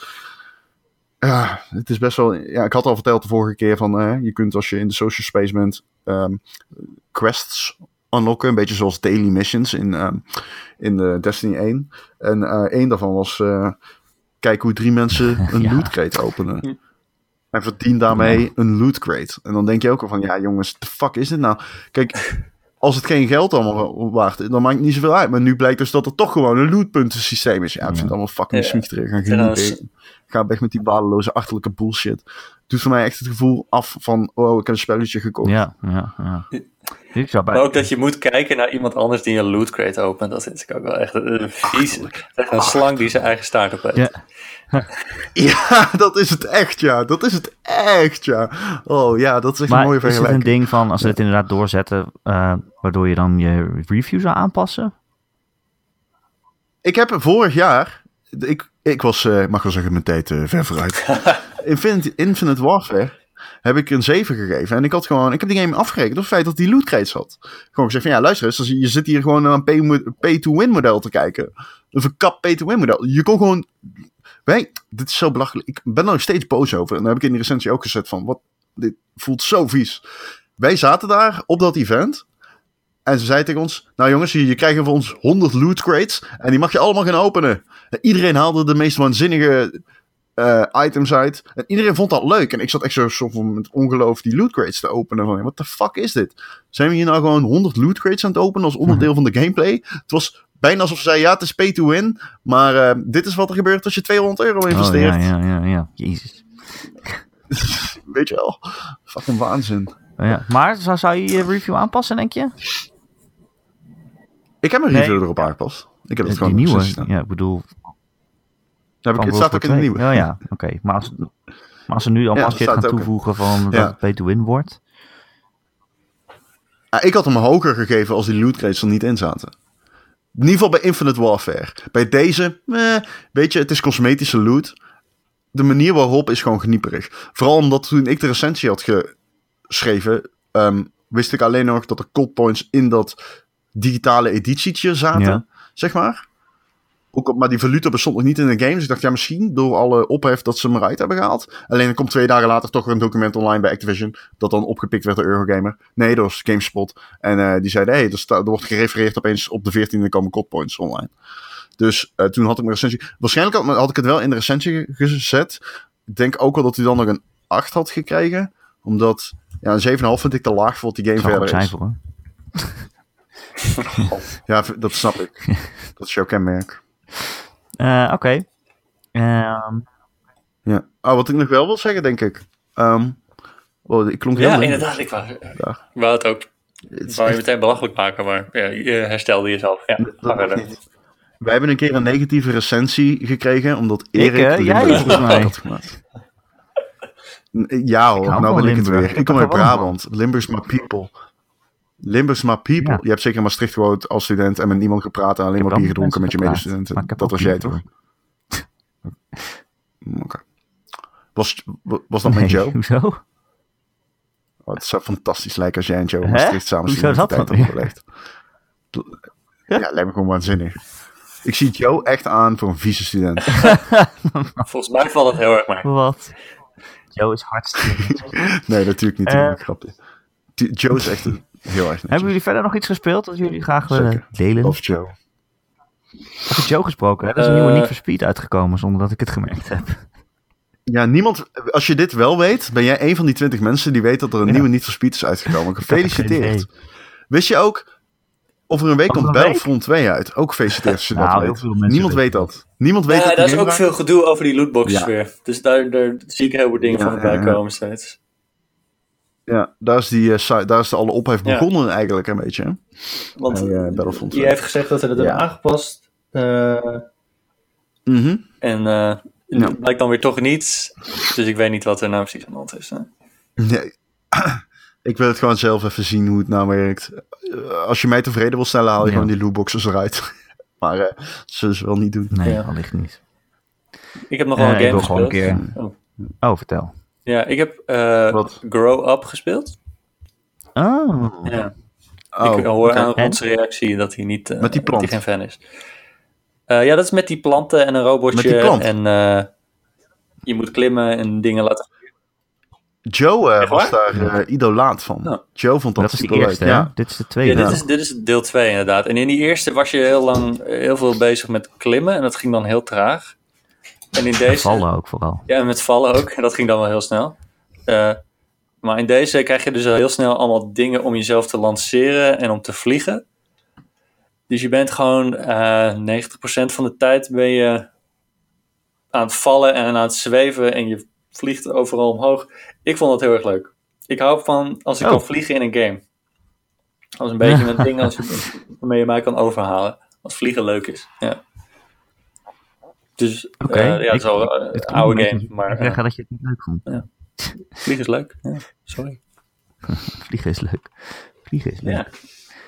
Ja, het is best wel... Ja, ik had al verteld de vorige keer van... eh, je kunt als je in de social space bent... ehm, quests unlocken. Een beetje zoals daily missions in, ehm, in de Destiny 1. En eh één daarvan was... eh kijk hoe drie mensen [laughs] een Ja. loot crate openen. En verdien daarmee een loot crate. En dan denk je ook al van... Ja jongens, de fuck is dit nou? Kijk, als het geen geld allemaal waard is, dan maakt het niet zoveel uit. Maar nu blijkt dus dat er toch gewoon een lootpuntensysteem is. Ja, ik vind het allemaal fucking Ja. smiehterig. Ga, genieten. Ga weg met die waardeloze achterlijke bullshit. Doet voor mij echt het gevoel af van... Oh, ik heb een spelletje gekocht. Ja, ja, ja. Ik zou bij... Maar ook dat je moet kijken naar iemand anders die een loot crate opent. Dat vind ik ook wel echt een vies. Echt een slang die zijn eigen staart op heeft. Ja. [laughs] Ja, dat is het echt, ja. Dat is het echt, ja. Oh ja, dat is echt een mooie is het een vergelijking. ding van, als ze het inderdaad doorzetten, eh, waardoor je dan je review zou aanpassen? Ik heb vorig jaar... Ik, ik was, eh, mag wel zeggen, mijn tijd eh, ver vooruit. [laughs] Infinite, Infinite Warfare heb ik een 7 gegeven. En ik had gewoon... Ik heb die game afgerekend op het feit dat die loot crates had. Gewoon gezegd van, ja, luister eens. Je zit hier gewoon naar een pay- pay-to-win model te kijken. Een verkapt pay-to-win model. Je kon gewoon... Wij, dit is zo belachelijk. Ik ben er nog steeds boos over. En dan heb ik in de recensie ook gezet van... Wat, dit voelt zo vies. Wij zaten daar op dat event... En ze zei tegen ons: Nou jongens, je, je krijgt van ons 100 loot crates. En die mag je allemaal gaan openen. En iedereen haalde de meest waanzinnige eh, items uit. En iedereen vond dat leuk. En ik zat echt zo van met ongeloof die loot crates te openen. Van, wat de fuck is dit? Zijn we hier nou gewoon 100 loot crates aan het openen als onderdeel van de gameplay? Het was bijna alsof ze zeiden: Ja, het is pay to win. Maar eh, dit is wat er gebeurt als je 200 euro Oh, investeert. ja, ja, ja, ja. Jezus. [laughs] Weet je wel? Fucking waanzin. Oh, ja. Maar zou, zou je je review aanpassen, denk je? Ik heb Nee. review erop aangepast. Ik heb het Die gewoon nieuwe? Ja, ik bedoel... Heb ik, het staat ook in de nieuwe. II. Oh ja, oké. Maar, als, maar als ze nu allemaal Ja, gaan toevoegen van dat Ja. het pay to win wordt... Ja, ik had hem hoger gegeven als die loot crates er niet in zaten. In ieder geval bij Infinite Warfare. Bij deze, eh, weet je, het is cosmetische loot. De manier waarop is gewoon genieperig. Vooral omdat toen ik de recensie had geschreven, ehm, wist ik alleen nog dat er code points in dat digitale editietje zaten, Ja. zeg maar. Ook, maar die valuta bestond nog niet in de game. Dus ik dacht, ja, misschien door alle ophef dat ze hem eruit hebben gehaald. Alleen er komt twee dagen later toch weer een document online bij Activision. Dat dan opgepikt werd door Eurogamer. Nee, dat was GameSpot. En eh, die zeiden, hé, hey, er, sta- er wordt gerefereerd opeens op de 14e komen COD points online. Dus eh, toen had ik mijn recensie... Waarschijnlijk had, had ik het wel in de recensie gezet. Ik denk ook wel dat hij dan nog een 8 had gekregen. Omdat, ja, een 7,5 vind ik te laag voor wat die game verder is. hoor. [laughs] Ja, dat snap ik. [laughs] dat is jouw kenmerk. Eh, Oké. Ehm, Ja. Oh, wat ik nog wel wil zeggen, denk ik. Ehm, oh, ik klonk heel Ja, inderdaad. Ik wou, ik Ja. wou het ook. Het Ik wou je meteen belachelijk maken, maar ja, je herstelde jezelf. Ja. Wij hebben een keer een negatieve recensie gekregen, omdat Erik... hè? de Jij Limburg volgens mij. had gemaakt. Ja hoor, nou ben ik het weer. Ik Ik kom uit. Brabant. Limburg's my people. Limburg's my people. Ja. Je hebt zeker in Maastricht gewoond als student en met niemand gepraat en alleen maar bier gedronken met met je medestudenten. maar Dat was jij toch? [laughs] Oké. Was, was dat met nee, Joe? Hoezo? Oh, het zou fantastisch lijken als jij en Joe in? Maastricht samen Hoezo dat dan. Ja, lijkt me gewoon waanzinnig. Ik zie Joe echt aan voor een vieze student. [laughs] [laughs] Volgens mij valt het heel erg mee. Wat? Joe is hartstikke... Nee, natuurlijk niet. Een grapje. Die- Joe is echt een, heel erg netjes. Hebben jullie verder nog iets gespeeld dat jullie graag willen Zeker. delen? Of Joe. Over Joe gesproken, hè? er is een Eh. nieuwe Need for Speed uitgekomen zonder dat ik het gemerkt heb. Ja, niemand... Als je dit wel weet, ben jij een van die twintig mensen die weet dat er een Ja. nieuwe Need for Speed is uitgekomen. [laughs] Gefeliciteerd. Wist je ook... Over een week komt? Battlefront 2 uit. Ook gefeliciteerd als je [laughs] dat Nou, weet. Niemand weet dat. Niemand weet Ja, dat die is ook veel gedoe over die lootboxes Ja. weer. Dus daar, daar zie ik heel veel dingen Ja, van voorbij ja, ja. komen steeds. Ja, daar is, die, eh, site- daar is de alle ophef Ja. begonnen eigenlijk een beetje. Hè? Want Bij, eh, Battlefront 2. je heeft gezegd dat ze het hebben Ja. aangepast. eh, Mhm. en eh Ja. het blijkt dan weer toch niet. Dus ik weet niet wat er nou precies aan de hand is. hè. Nee. [clears throat] Ik wil het gewoon zelf even zien hoe het nou werkt. Als je mij tevreden wil stellen, haal je Ja. gewoon die lootboxes eruit. [laughs] maar eh, dat zullen ze wel niet doen. Nee, Ja. wellicht niet. Ik heb nog wel een ik game wil gewoon gespeeld. een keer... Oh. Oh, vertel. Ja, ik heb eh, Wat? Grow Up gespeeld. Oh, Ja. Oh, ik hoor aan En? onze reactie dat hij niet. eh, Met die dat plant. hij geen fan is. Eh, ja, dat is met die planten en een robotje. Met die plant? En eh, je moet klimmen en dingen laten. Joe was daar eh, idolaat van. Ja. Joe vond dat, dat is de superleuk. eerste, hè? Ja. Dit is de Ja, tweede. dit, is, dit is deel 2 inderdaad. En in die eerste was je heel lang heel veel bezig met klimmen. En dat ging dan heel traag. En in deze. Vallen ook vooral. Ja, met vallen ook. En dat ging dan wel heel snel. Eh, maar in deze krijg je dus heel snel allemaal dingen om jezelf te lanceren en om te vliegen. Dus je bent gewoon eh 90% van de tijd ben je aan het vallen en aan het zweven en je vliegt overal omhoog. Ik vond dat heel erg leuk. Ik hou van als ik Oh. kan vliegen in een game. Als een beetje een [laughs] ding als, waarmee je mij kan overhalen. Als vliegen leuk is. Ja. Dus Oké, eh, ja, het is ik- wel een Het klinkt oude een game. Maar ik eh, zeg dat je het niet leuk vond. Vliegen is leuk. Ja, sorry. [laughs] Vliegen is leuk. Vliegen is leuk. Ja.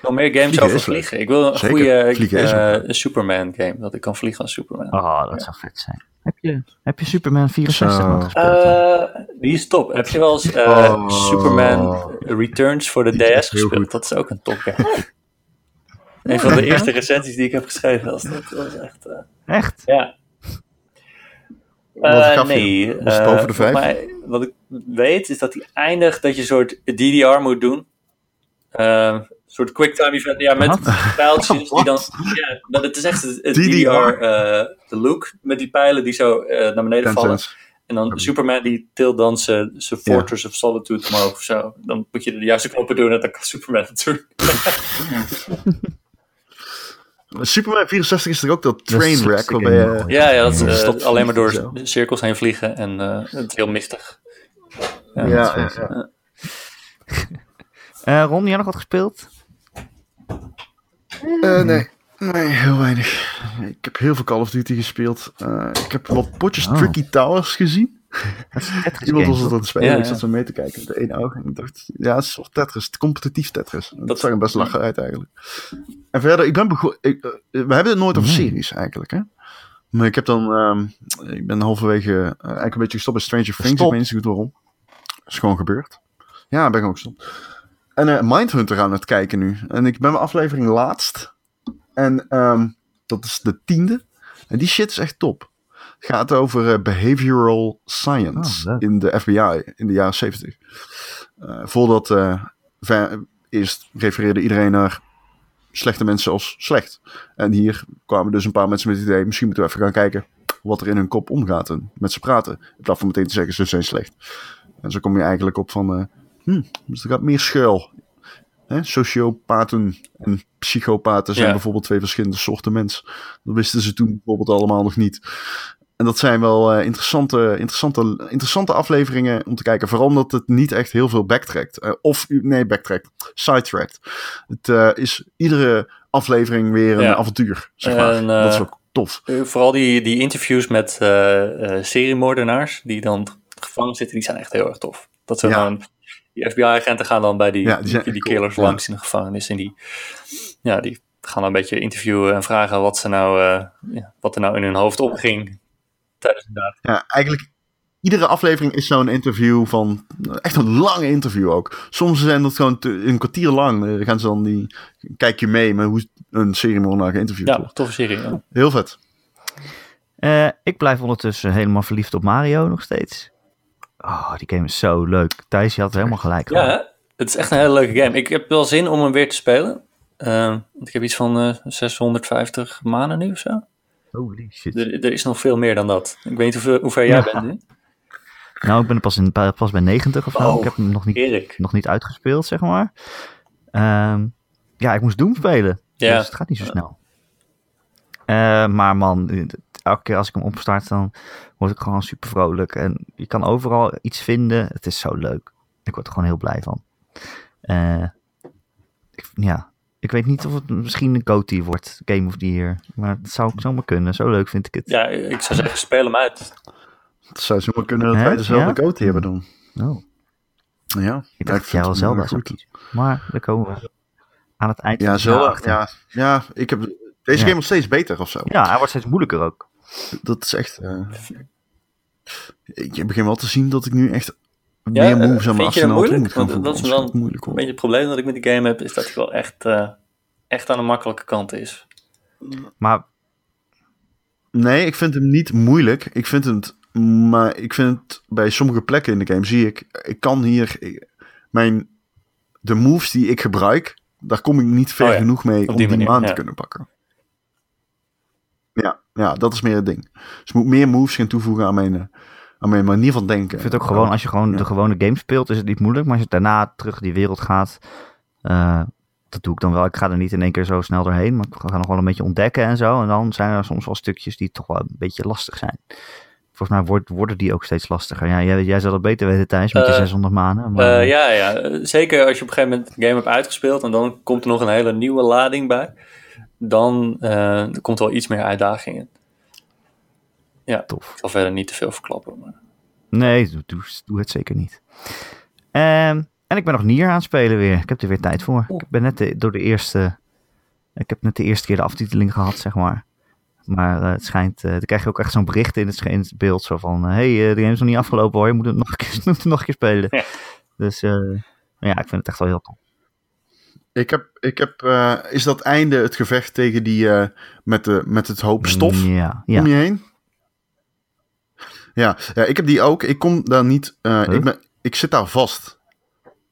Nog meer games Vliegen over vliegen. Ik wil een Zeker. goede eh, een Superman game. Dat ik kan vliegen als Superman. Oh, dat zou vet zijn. Heb je, heb je Superman 64 Zo. nog gespeeld? Eh, die is top. Heb je wel eens eh, Oh. Superman Returns voor de Die DS gespeeld? goed. Dat is ook een top game. [laughs] een van de eerste recensies die ik heb geschreven. Was dat was echt... eh, Echt? ja. Wat Eh, gaf je nee. Was het eh, boven de vijf? volgens mij, wat ik weet is dat hij eindigt dat je een soort DDR moet doen. Eh, een soort quicktime event. Ja, met pijltjes [laughs] die dan... Ja, dat- het is echt het, DDR. DDR, eh, de look. Met die pijlen die zo naar beneden Ten vallen. En dan Superman die tilt dan zijn. Fortress of Solitude omhoog of zo. Dan moet je de juiste knoppen doen en dan kan Superman het doen. [laughs] [laughs] Superman 64 is er ook dat trainwreck waarbij. Ja, ja dat Stop alleen maar door zo. cirkels heen vliegen en eh, het is heel mistig. Ja, ja, ja. [laughs] Eh, Ron, jij nog wat gespeeld? Eh, nee. Nee, heel weinig. Ik heb heel veel Call of Duty gespeeld. Eh, ik heb wat potjes Oh. Tricky Towers gezien. Dat Iemand was het aan het spelen. Ja, ik zat zo mee te kijken met één oog. En ik dacht, ja, het is wel Tetris. Competitief Tetris. Dat, Dat- zag er best lachen uit eigenlijk. En verder, ik ben begonnen... eh, We hebben het nooit over Nee. series eigenlijk, hè. Maar ik heb dan... ehm, ik ben halverwege eh, eigenlijk een beetje gestopt bij Stranger Things. Ik weet niet zo goed waarom. is gewoon gebeurd. Ja, ben ik ook gestopt. En eh, Mindhunter aan het kijken nu. En ik ben mijn aflevering laatst. En ehm, dat is de tiende. En die shit is echt top. Het gaat over eh, behavioral science Oh, in de FBI in de jaren 70. Eh, voordat eh, ver- eerst refereerde iedereen naar slechte mensen als slecht. En hier kwamen dus een paar mensen met het idee, misschien moeten we even gaan kijken wat er in hun kop omgaat en met ze praten. In plaats van meteen te zeggen, ze zijn slecht. En zo kom je eigenlijk op van, eh, hm, dus er gaat meer schuil. Hè? Sociopaten en psychopaten zijn Ja. bijvoorbeeld twee verschillende soorten mens. Dat wisten ze toen bijvoorbeeld allemaal nog niet. En dat zijn wel eh, interessante, interessante, interessante afleveringen om te kijken. Vooral omdat het niet echt heel veel backtrackt. Eh, of, nee, backtrackt. Sidetrackt. Het eh, is iedere aflevering weer een Ja. avontuur, zeg maar. En, dat is ook tof. Vooral die, die interviews met seriemoordenaars die dan gevangen zitten, die zijn echt heel erg tof. Dat ze Ja. gewoon, die FBI-agenten gaan dan bij die, Ja, die killers cool, langs in de gevangenis en die, ja, die gaan dan een beetje interviewen en vragen wat, ze nou, ja, wat er nou in hun hoofd opging Ja, eigenlijk iedere aflevering is zo'n interview van... Echt een lange interview ook. Soms zijn dat gewoon te- een kwartier lang. Eh, Dan gaan ze dan die... Kijk je mee met hoe een seriemoordenaar geïnterviewd Ja, wordt. toffe serie. ja. Heel vet. Eh, ik blijf ondertussen helemaal verliefd op Mario nog steeds. Oh, die game is zo leuk. Thijs, je had helemaal gelijk. Ja, hè? het is echt een hele leuke game. Ik heb wel zin om hem weer te spelen. Eh, want ik heb iets van eh, 650 maanden nu of zo. Holy shit. Er, er is nog veel meer dan dat. Ik weet niet hoeveel, hoe ver jij Ja. bent nu. Nou, ik ben pas, in, pas bij 90 of zo. Oh, ik heb hem nog niet, Erik. nog niet uitgespeeld, zeg maar. Ehm, ja, ik moest Doom spelen. Ja. Dus het gaat niet zo snel. Eh, maar man, eh, elke keer als ik hem opstart, dan word ik gewoon super vrolijk. En je kan overal iets vinden. Het is zo leuk. Ik word er gewoon heel blij van. Eh, ik, ja, ik weet niet of het misschien een GOTY wordt, Game of the Year. Maar het zou zomaar kunnen. Zo leuk vind ik het. Ja, ik zou zeggen, speel hem uit. Het zou zomaar kunnen dat Hè? wij dezelfde Ja? hebben dan. Oh, Ja, ik dacht dat jij wel Zelda zou kiezen. Maar daar komen we aan het eind Ja, Zelda, ja, ja, ik heb... Deze Ja. game wordt steeds beter of zo. Ja, hij wordt steeds moeilijker ook. Dat is echt... eh, ik begin wel te zien dat ik nu echt meer eh, moves aan mijn arsenaal toe moet gaan dat is moeilijk Een beetje het probleem dat ik met die game heb, is dat hij wel echt, eh, echt aan de makkelijke kant is. Maar Nee, ik vind hem niet moeilijk. Ik vind het... Maar ik vind het bij sommige plekken in de game zie ik... Ik kan hier... ik- mijn... De moves die ik gebruik... Daar kom ik niet ver Oh ja, genoeg mee om die manier, maan ja. te kunnen pakken. Ja, ja, dat is meer het ding. Dus ik moet meer moves gaan toevoegen aan mijn, eh, aan mijn manier van denken. ik vind het ook gewoon, als je gewoon Ja. de gewone game speelt, is het niet moeilijk. Maar als je daarna terug die wereld gaat, eh, dat doe ik dan wel. Ik ga er niet in één keer zo snel doorheen, maar ik ga nog wel een beetje ontdekken en zo. En dan zijn er soms wel stukjes die toch wel een beetje lastig zijn. Volgens mij wordt, worden die ook steeds lastiger. Ja, jij, jij zal dat beter weten, Thijs, met je Eh, 600 maanden. Maar, Eh, ja, ja, eh, zeker als je op een gegeven moment de game hebt uitgespeeld en dan komt er nog een hele nieuwe lading bij. Dan eh, er komt wel iets meer uitdaging in. Ja, Tof. ik zal verder niet te veel verklappen. Maar... Nee, doe, doe, doe het zeker niet. Ehm, en ik ben nog Nier aan het spelen weer. Ik heb er weer tijd voor. Ik ben net de, door de eerste... Ik heb net de eerste keer de aftiteling gehad, zeg maar. Maar eh, het schijnt... eh dan krijg je ook echt zo'n bericht in het, in het beeld. Zo van... Hé, hey, eh, de game is nog niet afgelopen hoor. Je moet het nog een keer, [laughs] moet het nog een keer spelen. Ja. Dus ja, ik vind het echt wel heel tof. Ik heb, ik heb eh, is dat einde het gevecht tegen die eh, met, de, met het hoop stof Ja, ja. om je heen? Ja, ja, ik heb die ook. Ik kom daar niet. eh, Huh? ik, ben, ik zit daar vast.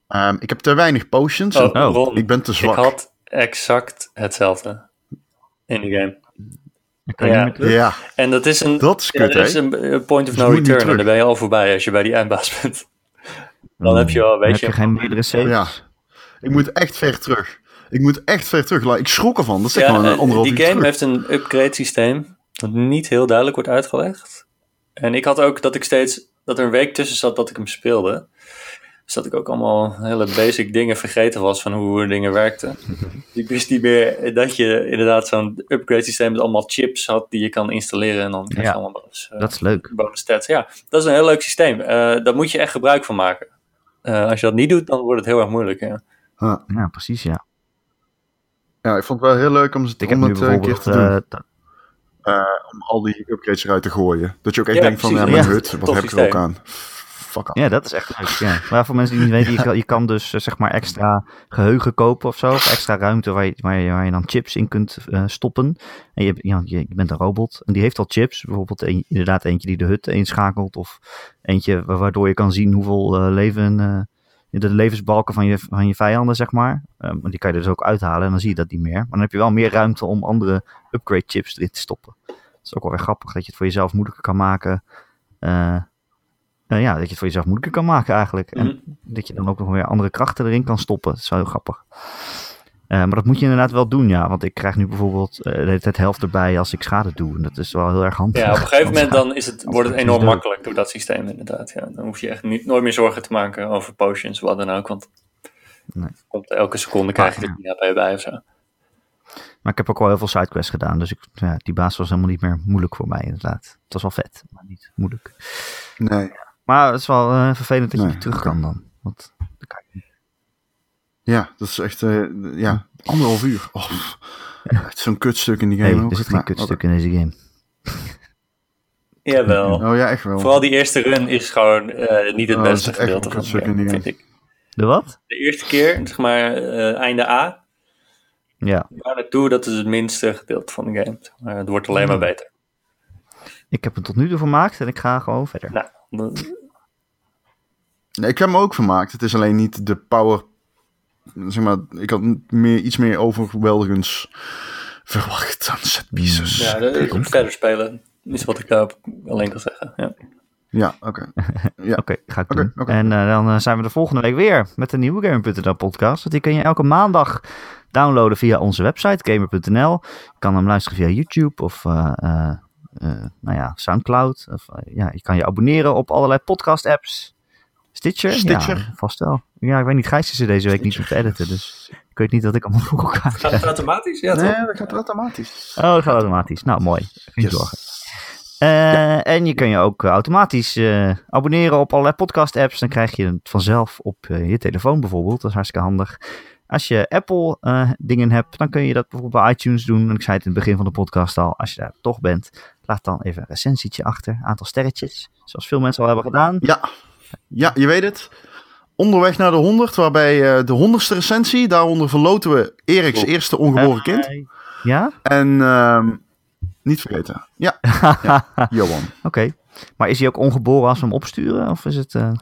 Ehm, ik heb te weinig potions. Oh, Oh, Ron, ik ben te zwak. ik had exact hetzelfde in de game. Ja. niet meer terug. Ja, En dat is een, dat is ja, kut, dat is een een point of no return. En dan ben je al voorbij als je bij die eindbaas bent. [laughs] Dan heb je Dan weet heb je, je geen meerdere saves. Ja. Ik moet echt ver terug. Ik moet echt ver terug. Ik schrok ervan. Dat is echt Ja, gewoon een eh, die game terug. heeft een upgrade systeem dat niet heel duidelijk wordt uitgelegd. En ik had ook dat ik steeds dat er een week tussen zat dat ik hem speelde. Dus dat ik ook allemaal hele basic dingen vergeten was van hoe dingen werkten. ik wist niet meer dat je inderdaad zo'n upgrade systeem met allemaal chips had die je kan installeren en dan krijg je Ja. allemaal bonus, eh, Dat is leuk. bonus stats. Ja, dat is een heel leuk systeem. Eh daar moet je echt gebruik van maken. Eh, als je dat niet doet, dan wordt het heel erg moeilijk. Ja. Ja. Ja, precies, ja. ja, ik vond het wel heel leuk om, Ik om heb nu het een keer te doen. Eh, om al die upgrades eruit te gooien. Dat je ook echt Ja, denkt van, ja, mijn Ja, hut, wat heb ik er ook aan? fuck. Ja, dat is echt leuk. Ja. Maar voor mensen die niet weten, je kan, je kan dus eh, zeg maar extra geheugen kopen of zo. Of extra ruimte waar je, waar je, waar je dan chips in kunt eh, stoppen. En je, ja, je, je bent een robot en die heeft al chips. Bijvoorbeeld een, inderdaad eentje die de hut inschakelt. Of eentje wa- waardoor je kan zien hoeveel eh, leven... de levensbalken van je, van je vijanden, zeg maar. Eh, maar die kan je dus ook uithalen en dan zie je dat niet meer. Maar dan heb je wel meer ruimte om andere upgrade chips erin te stoppen. Dat is ook wel weer grappig, dat je het voor jezelf moeilijker kan maken. Eh, eh, ja, dat je het voor jezelf moeilijker kan maken eigenlijk. En Mhm. dat je dan ook nog weer andere krachten erin kan stoppen. Dat is wel heel grappig. Eh, maar dat moet je inderdaad wel doen, ja. Want ik krijg nu bijvoorbeeld eh, de hele tijd helft erbij als ik schade doe. En dat is wel heel erg handig. Ja, op een gegeven moment [laughs] dan is het, wordt het enorm makkelijk door dat systeem inderdaad. Ja, dan hoef je echt niet, nooit meer zorgen te maken over potions, wat dan ook. Want Nee. komt elke seconde krijg je er 10 HP bij of zo. Maar ik heb ook wel heel veel sidequests gedaan. Dus ik, ja, die baas was helemaal niet meer moeilijk voor mij, inderdaad. Het was wel vet, maar niet moeilijk. Nee. Maar het is wel eh, vervelend dat je Nee, niet terug kan dan. Want dan kan je niet. Ja, dat is echt, eh, ja, anderhalf uur. Oh, pff. echt zo'n kutstuk in die game Hey, ook. er zit geen Maar, kutstuk in deze game. [laughs] Jawel. Oh ja, echt wel. Vooral die eerste run is gewoon eh, niet het Oh, dat beste is echt gedeelte een van de kutstuk in game, vind ik. De wat? De eerste keer, zeg maar eh, einde A, Ja, waar naartoe, dat is het minste gedeelte van de game. maar. het wordt alleen maar beter. ik heb het tot nu toe vermaakt en ik ga gewoon verder. Nou, Nee, ik heb me ook vermaakt. Het is alleen niet de power. Zeg maar, ik had meer, iets meer overweldigends verwacht aan set pieces. ja, de- verder spelen is wat ik daarop alleen kan zeggen. Ja. Ja, oké. [laughs] Ja. Oké, ga ik doen. oké. En eh, dan eh, zijn we de volgende week weer met een nieuwe Gamer.nl podcast. Want die kun je elke maandag downloaden via onze website gamer.nl. Je kan hem luisteren via YouTube of eh, nou ja, Soundcloud. Of, ja, je kan je abonneren op allerlei podcast apps. Stitcher? Stitcher. Ja, vast wel. Ja, ik weet niet, Gijs is er deze week niet om te editen. Dus ik weet niet dat ik allemaal [laughs] voor elkaar Gaat het automatisch? Ja, toch? Nee, dat gaat automatisch. Oh, dat gaat automatisch. Nou, mooi. Geen Yes. zorgen. Eh, en je kan je ook eh, automatisch eh, abonneren op allerlei podcast-apps. Dan krijg je het vanzelf op je telefoon bijvoorbeeld. Dat is hartstikke handig. Als je Apple eh, dingen hebt, dan kun je dat bijvoorbeeld bij iTunes doen. En ik zei het in het begin van de podcast al. Als je daar toch bent, laat dan even een recensietje achter. Aantal sterretjes. Zoals veel mensen al hebben gedaan. Ja, ja je weet het. Onderweg naar de 100, waarbij eh, de honderdste recensie, daaronder verloten we Eriks Cool. eerste ongeboren kind. Ja? En ehm, niet vergeten. Ja, [laughs] ja Johan. Oké. Maar is hij ook ongeboren als we hem opsturen? Of is het... eh,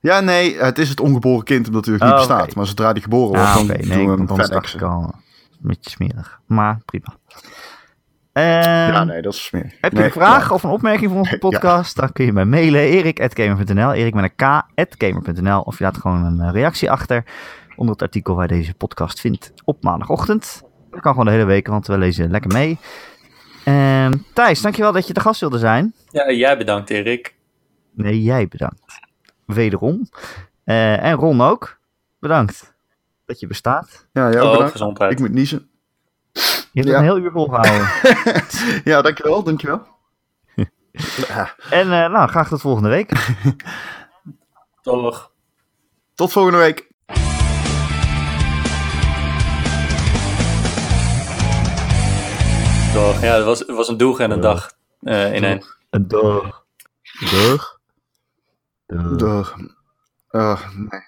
Ja, nee, het is het ongeboren kind omdat hij nog niet Oh, bestaat. Maar zodra die geboren wordt, Ah, dan oké. doen Nee, we want hem FedExen. al een beetje smerig. Maar prima. Ehm, Ja, nee, dat is smerig. Heb je Nee, een vraag ja. of een opmerking voor onze [laughs] Ja. podcast? Dan kun je mij mailen. erik.gamer.nl Erik met een k.gamer.nl Of je laat gewoon een eh, reactie achter onder het artikel waar je deze podcast vindt op maandagochtend. Dat kan gewoon de hele week, want we lezen lekker mee. Ehm Thijs, dankjewel dat je de gast wilde zijn. Ja, jij bedankt Erik. Nee, jij bedankt. Wederom. Eh, en Ron ook. Bedankt dat je bestaat. Ja, jij ook Oh, bedankt. gezondheid. Ik moet niezen. Je hebt Ja. een heel uur volgehouden. [laughs] Ja, dankjewel, dankjewel. En eh, nou, graag tot volgende week. [laughs] Toch. tot volgende week. Toch. Ja, het was, het was een doeg en een dag eh in één. Een dag. Dag. Dag. Dag. Ah, nee.